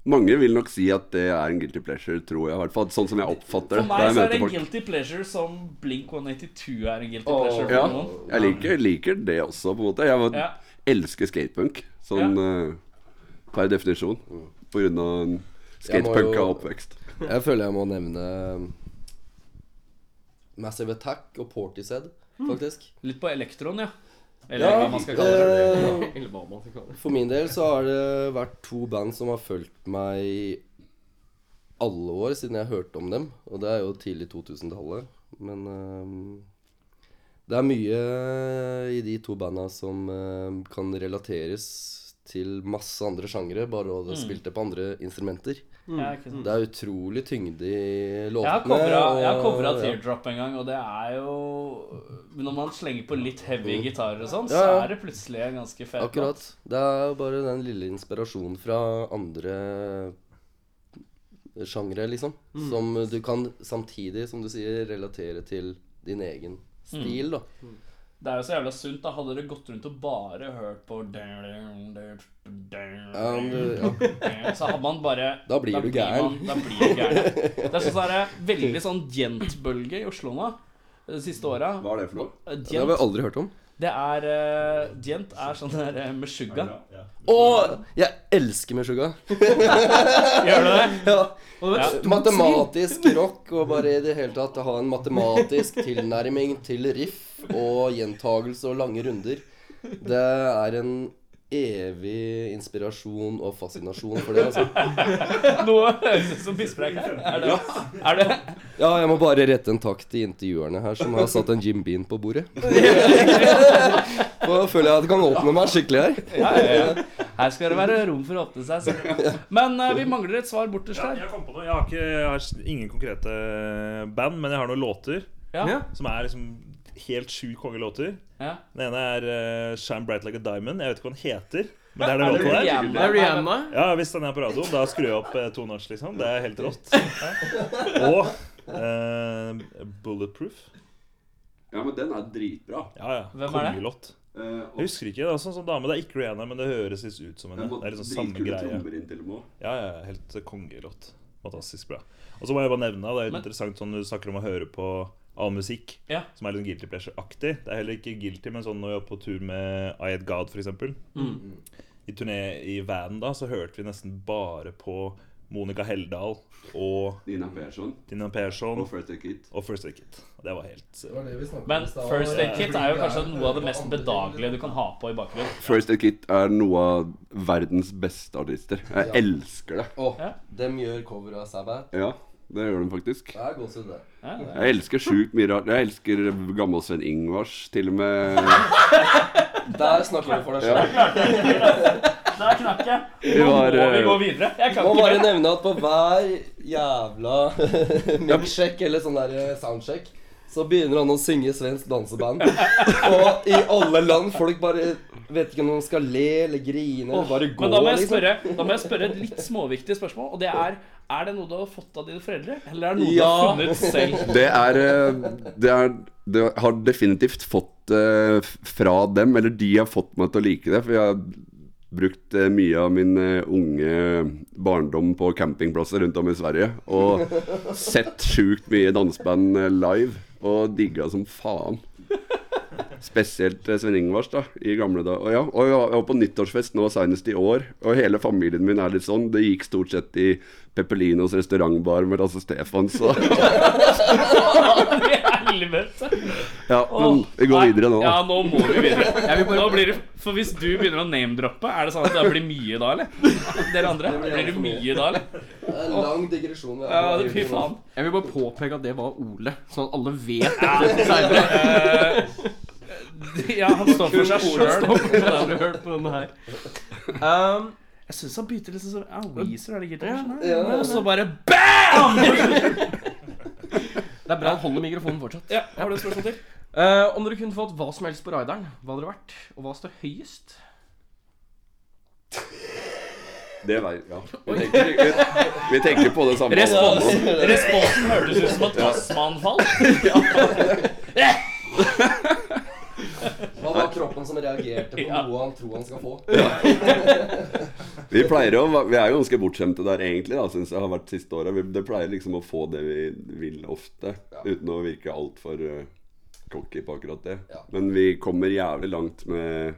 Mange vil nok si at det er en guilty pleasure, tror jeg. I hvert fall sånn som jeg oppfatter For meg så er det en folk. guilty pleasure som Blink 182 er en guilty Åh. pleasure for Ja, noen. jeg liker, liker det også, på en måte. Jeg var, Ja. elsker skatepunk, sånn eh, per definisjon. På grunn av skatepunk av oppvekst. Jeg føler jeg må nevne Massive Attack og Portishead, faktisk. Litt på elektron, ja. Eller Ja, hva man skal kalle det. eh, Eller hva man skal kalle det. For min del så har det vært to band som har fulgt meg i alle år siden jeg hørte om dem. Og det er jo tidlig 2000-tallet. Men ehm, det er mye i de to banda som ehm, kan relateres til masse andre sjangere, bare å spilt det på andre instrumenter. Ja. Det er utrolig tyngde i låtene. Jeg har covra- ja. Teardrop en gang, og det er jo Når man slenger på litt heavy gitarer og sånn, så Ja, så er det plutselig en ganske fet Akkurat. låt. Det er jo bare den lille inspirasjonen fra andre sjangre, liksom. Mm. Som du kan samtidig, som du sier, relatere til din egen Mm. stil, da. Det er jo så jævla sunt. da Hadde dere gått rundt og bare hørt på Ja, ja. Så hadde man bare Da blir du gæren. Da blir du gæren. Det er sånn så er veldig sånn djent-bølge i Oslo nå. De siste åra. Hva er det for noe? Det har vi aldri hørt om. det er uh, Djent er sånn der uh, Meshuggah. Å! Jeg elsker Meshuggah. Gjør du det? Ja. Ja. Matematisk rock, og bare i det hele tatt ha en matematisk tilnærming til riff og gjentagelse og lange runder. Det er en evig inspirasjon og fascinasjon for det. altså. Noe høres ut som bispreik her. Er det, er det Ja, jeg må bare rette en takk til intervjuerne her som har satt en Jim Bean på bordet. Nå føler jeg at jeg kan åpne meg skikkelig her. ja, ja, ja. Her skal det være rom for å åpne seg. Så. Men uh, vi mangler et svar borterst Ja, jeg kom på noe. Jeg har, ikke, jeg har ingen konkrete band, men jeg har noen låter som er liksom helt sju kongelåter. Ja. Den ene er uh, Shine Bright Like a Diamond. Jeg vet ikke hva den heter. Men det er den det låta der. Det er Rihanna. Ja, Hvis den er på radioen, da skrur jeg opp uh, to notch, liksom. Det er helt rått. Og uh, Bulletproof. Ja, men den er dritbra. Ja, ja. Hvem er det? Kongelåt. Eh, Jeg husker ikke. Det er sånn som dame. Det er ikke Rihanna, men det høres litt ut som henne. Det er liksom samme greie. Ja, ja, helt eh, kongelåt. Fantastisk bra. Og så må jeg bare nevne, det er interessant sånn du snakker om å høre på annen musikk Ja. som er litt guilty pleasure-aktig. Det er heller ikke guilty, men sånn når vi var på tur med Ayed God, eksempel. Mm. I turné i vanen da, så hørte vi nesten bare på Monica Heldal og Dina Persson Tina Persson og First Aid Kit. og First Aid Kit. Og Det var helt eh, Men First Aid Kit er jo kanskje noe av det mest bedagelige du kan ha på i bakgrunnen. First Aid Kit er noe av verdens beste artister. Jeg elsker det. Å, Ja. dem gjør cover av Sabbath. Ja, det gjør de faktisk. Det er gåsehud, det. Ja, det er- Jeg elsker sjukt mye rart. Jeg elsker gammel Sven Ingvars, til og med. Der snakker du for deg sjøl. Der knakk jeg. Vi Nå var, må vi eh, gå videre. Jeg kan Må ikke bare nevne at på hver jævla milkshake eller sånn der eh, soundcheck så begynner han å synge svensk danseband. Og i alle land folk bare vet ikke om man skal le eller grine eller bare gå. Men da må, jeg liksom. spørre, da må jeg spørre et litt småviktig spørsmål. Og det er Er det noe du har fått av dine foreldre, eller er det noe du har funnet selv? Det er eh, Det, er, det har definitivt fått uh, fra dem, eller de har fått meg til å like det. For jeg har brukt uh, mye av min uh, unge barndom på campingplasser rundt om i Sverige. Og sett sjukt mye danseband live, og digga som faen. Spesielt Svein Sven Ingvars da, i gamle dager. Og, ja, og jeg var- på nyttårsfest nå senest i år, og hele familien min er litt sånn. Det gikk stort sett i Peppelinos restaurantbar med Lasse Stefan, så I helvete. Ja, men vi går Nei, videre nå. Ja, nå må vi videre. Nå blir det, for hvis du begynner å name-droppe, er det sånn at det blir mye da, eller? Dere andre? Blir det mye da, eller? Det er en lang digresjon. er Ja, fy faen. Jeg vil bare påpeke at det var Ole, sånn at alle vet det. senere. Ja, han står for seg sjøl. Har du hørt på denne her? Um, Jeg syns han begynte liksom sånn Ja, Weezer, er det gitt? Ja. Og så bare BAM! det er bra han holder mikrofonen fortsatt. Ja, har du et spørsmål til? Uh, om dere kunne fått hva som helst på rideren, hva hadde det vært? Og hva står høyest? Det var, ja. vi, tenker, vi, vi tenker på det samme. Responsen, responsen hørtes ut som et Tasman falt. Kroppen som reagerte på Ja. noe han tror han skal få? Vi pleier å, vi er jo ganske bortskjemte der egentlig, da, syns jeg har vært siste året. Vi det pleier liksom å få det vi vil ofte, uten å virke altfor uh, cocky på akkurat det. Ja. Men vi kommer jævlig langt med,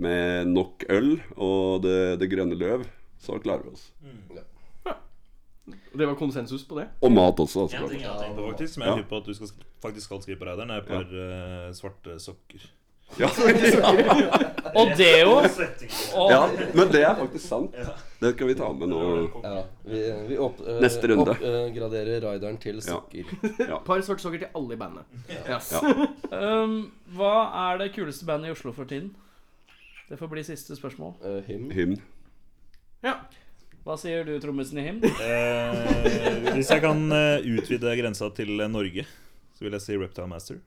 med nok øl og det, det grønne løv. Så klarer vi oss. Det var konsensus på det. Og mat også. En Altså. ting jeg har tenkt på, faktisk, som jeg Ja. er hypp på at du skal, faktisk skal skrive på radaren, er et par eh, svarte sokker. Ja. Og det Og ja, men det er faktisk sant. Det skal vi ta med nå. Ja, vi, vi opp, eh, Neste runde. oppgraderer rideren til Ja. sokker. Par svarte sokker til alle i bandet. Yes. um, Hva er det kuleste bandet i Oslo for tiden? Det får bli siste spørsmål. Uh, hymn. Hymn. Ja. Hva sier du, trommisen i Him? Uh, hvis jeg kan eh, utvide grensa til eh, Norge, så vil jeg si Reptile Master.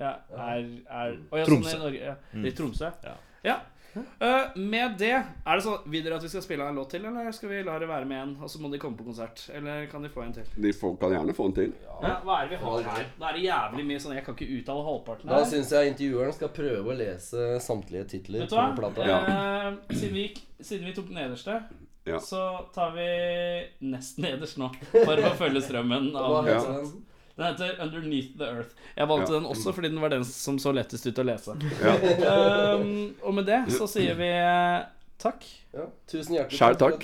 Ja, er, er oh, ja, Tromsø. Sånn Norge, ja. I Tromsø? Ja. ja. Uh, med det, er det sånn Vil dere at vi skal spille en låt til, eller skal vi la det være med en, og så må de komme på konsert? Eller kan de få en til? De får, kan gjerne få en til. Ja, hva er det vi har her? Da er det jævlig mye sånn Jeg kan ikke uttale halvparten Da syns jeg intervjueren skal prøve å lese samtlige titler Vet du på hva? plata. Uh, siden, vi, siden vi tok den nederste, Ja. så tar vi nest nederst nå. Bare for å følge strømmen. Hva Av, heter den? Den heter 'Underneath the Earth'. Jeg valgte Ja. den også fordi den var den som så lettest ut å lese. Ja. Um, og med det så sier vi eh, takk. Ja. Tusen hjertelig Sjæl takk.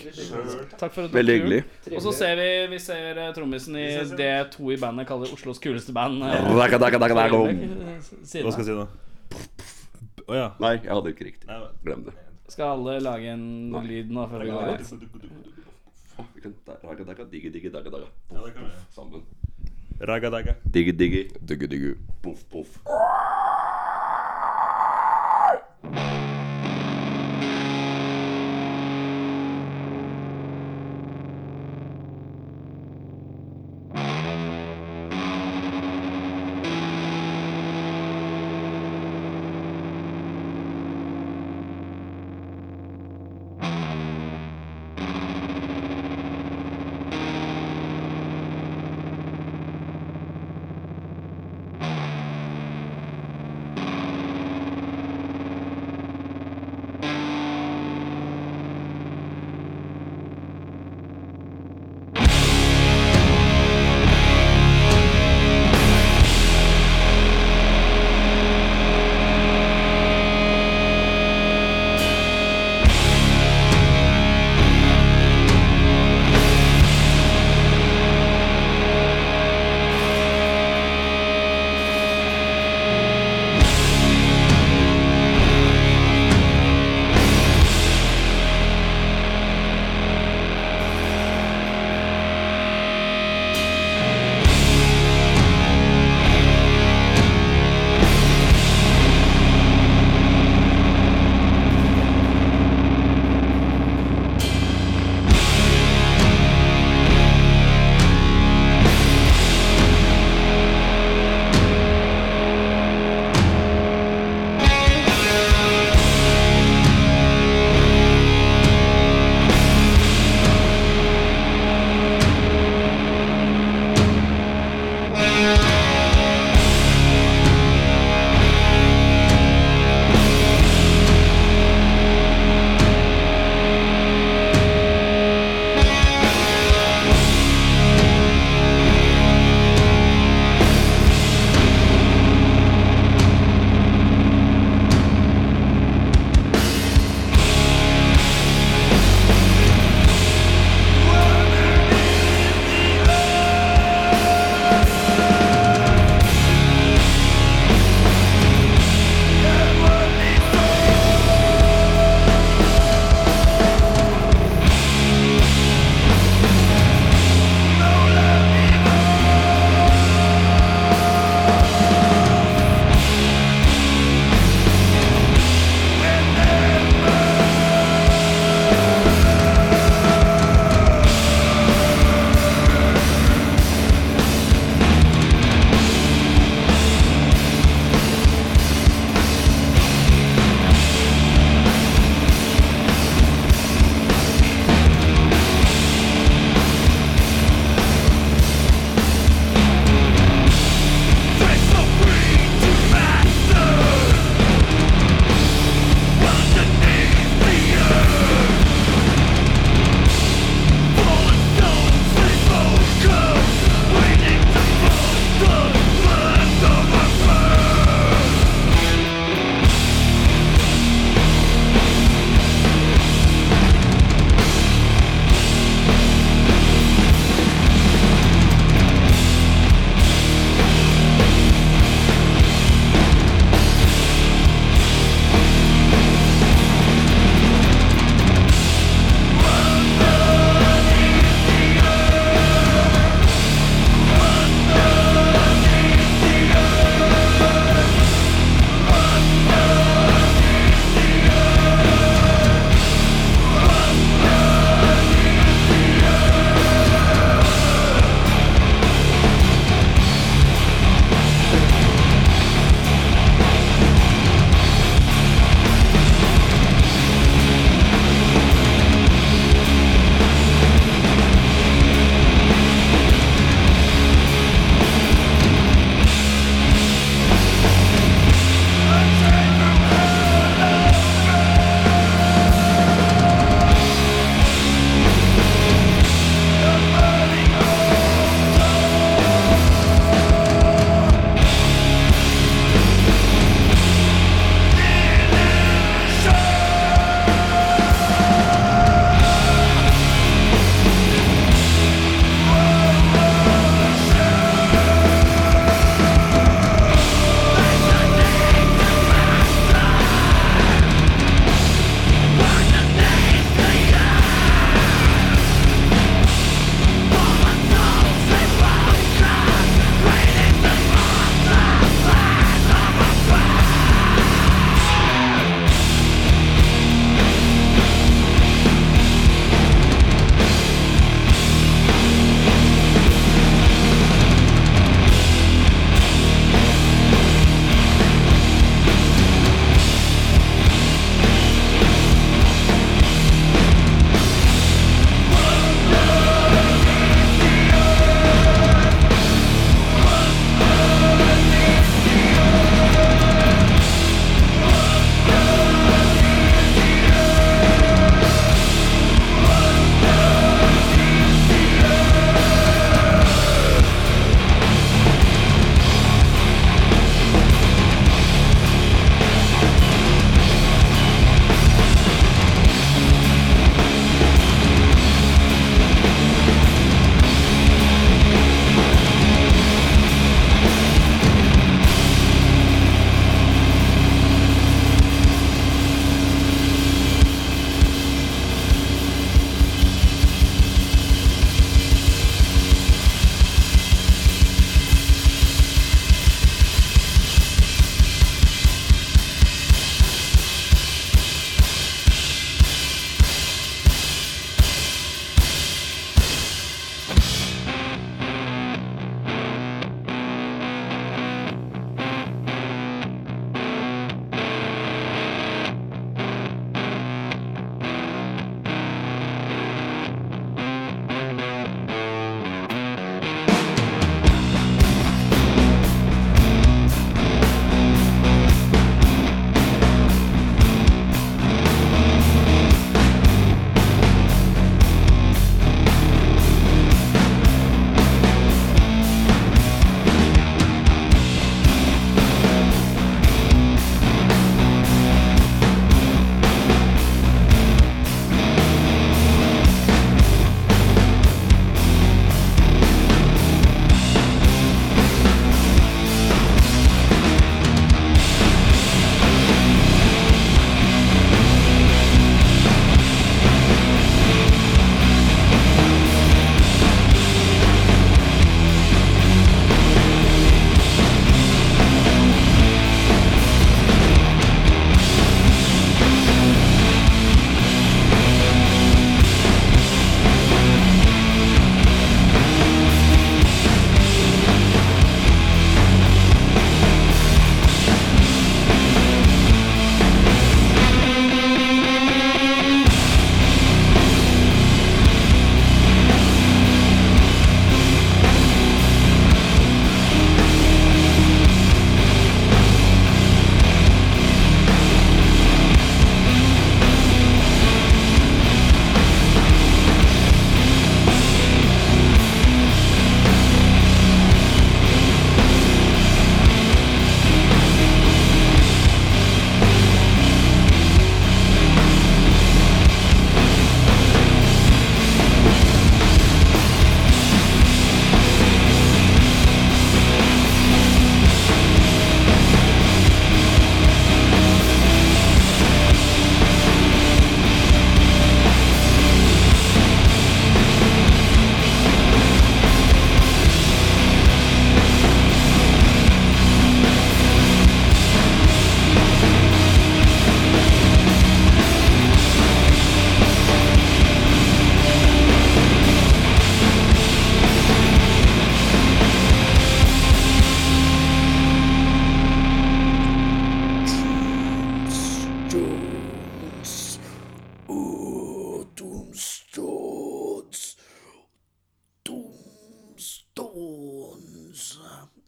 Takk for at du Veldig hyggelig. Og så ser vi, vi ser eh, trommisen i det to i bandet kaller Oslos kuleste band. eh, Daga, daga, daga, daga. Siden Hva skal jeg si da? Å ja. Nei, jeg hadde ikke riktig. Glem det. Skal alle lage en Nei. lyd nå før vi går ut? Vi kan daga, daga, digge, digge, daga, daga. Ja, det kan vi. Sammen. Raga daga. Diggi diggi. Diggi diggi. Puff puff.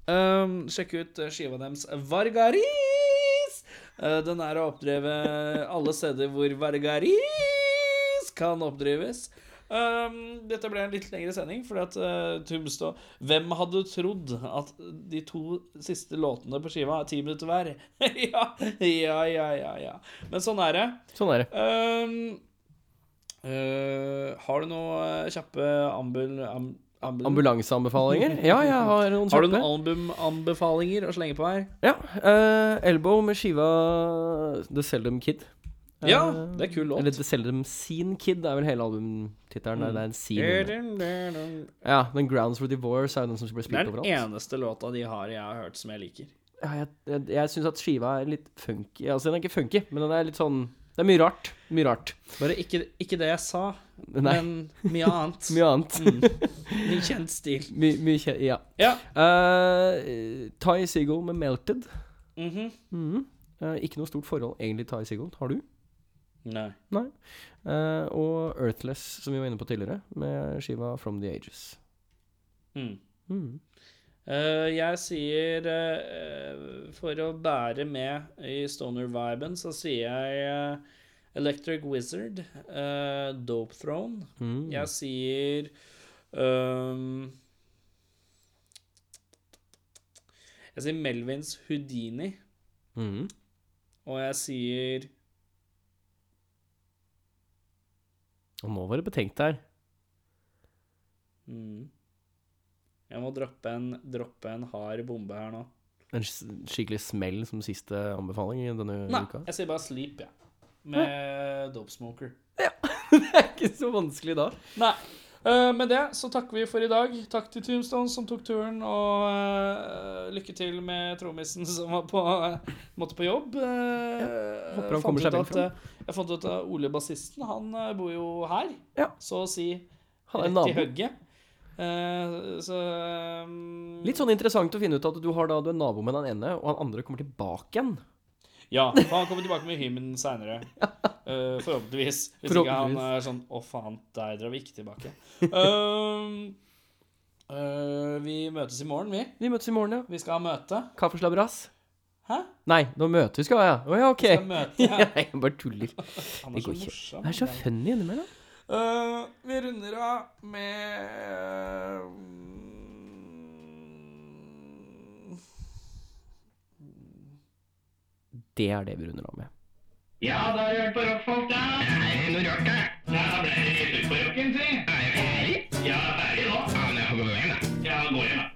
poff. sjekk ut eh, skiva deres Vargaris. Uh, den er å oppdrive alle steder hvor Vargaris kan oppdrives. Um, dette ble en litt lengre sending, fordi at uh, Tumstå Hvem hadde trodd at de to siste låtene på skiva er ti minutter hver? ja, ja, ja, ja, ja. Men sånn er det. Sånn er det. Um, uh, har du noen kjappe ambul... Amb Ambulanseanbefalinger? Ja, jeg har noen har du noen albumanbefalinger å slenge på her? Ja. Uh, Elbow med skiva The Seldom Kid. Ja, Eh, det er kul låt. Eller The Seldom Scene Kid er vel hele albumtittelen. Det er en scene. Ja, men Grounds for Divorce er jo den som ble er spilt den overalt. eneste låta de har jeg har hørt som jeg liker. Ja, jeg jeg, jeg syns at skiva er litt funky. Altså, den er ikke funky, men den er litt sånn Det er mye rart. Mye rart. Bare ikke, ikke det jeg sa, Nei. men mye annet. Mye annet. Mm. Mye kjent stil. My, mye kjent, Ja. Ja. Uh, Ty Seagull med 'Melted'. Mm -hmm. Mm -hmm. Uh, ikke noe stort forhold egentlig Ty Seagull. Har du? Nei. Nei. Uh, og 'Earthless', som vi var inne på tidligere, med skiva 'From the Ages'. Mm. mm. Uh, jeg sier uh, For å bære med i stoner-viben, så sier jeg eh, Electric Wizard, uh, Dope Throne. Mm. Jeg sier um, Jeg sier Melvins Houdini, Mm. og jeg sier Og nå var det betenkt her. mm, Jeg må droppe en, droppe en hard bombe her nå. En skikkelig smell som siste anbefaling denne Nei, uka. jeg sier bare Sleep, jeg. Med Dope Smoker. det er ikke så vanskelig da. Nei. Uh, med det så takker vi for i dag. Takk til Tombstone som tok turen, og uh, lykke til med trommisen som var på, måtte på jobb. Uh, håper han kommer seg vel fram. jeg fant ut at Ole bassisten, han bor jo her, Ja. så å si rett i hugget. Så um, Litt sånn interessant å finne ut at du har da du er nabo med den ene, og han andre kommer tilbake igjen. Ja, for han kommer tilbake med hymn seinere. forhåpentligvis. Hvis ikke han er sånn Å, faen, der drar vi ikke tilbake. Um, uh, vi møtes i morgen, vi. Vi møtes i morgen, ja. Vi skal ha møte. Kaffeslabberas. Hæ? Nei, nå møter vi skal ja. Å ja, ok. Skal møte, ja. Jeg bare tuller. Han er så morsom. Han er så funny innimellom. Uh, vi runder av med Det er det vi runder av med. Ja, da har du hørt på rockfolk, da. Er det noe rart, da? Ja, ble det litt ut på rocken, si. Er jeg ferdig? Ja, ferdig nå. Ja, men jeg får gå hjem, da. Ja, gå hjem, da.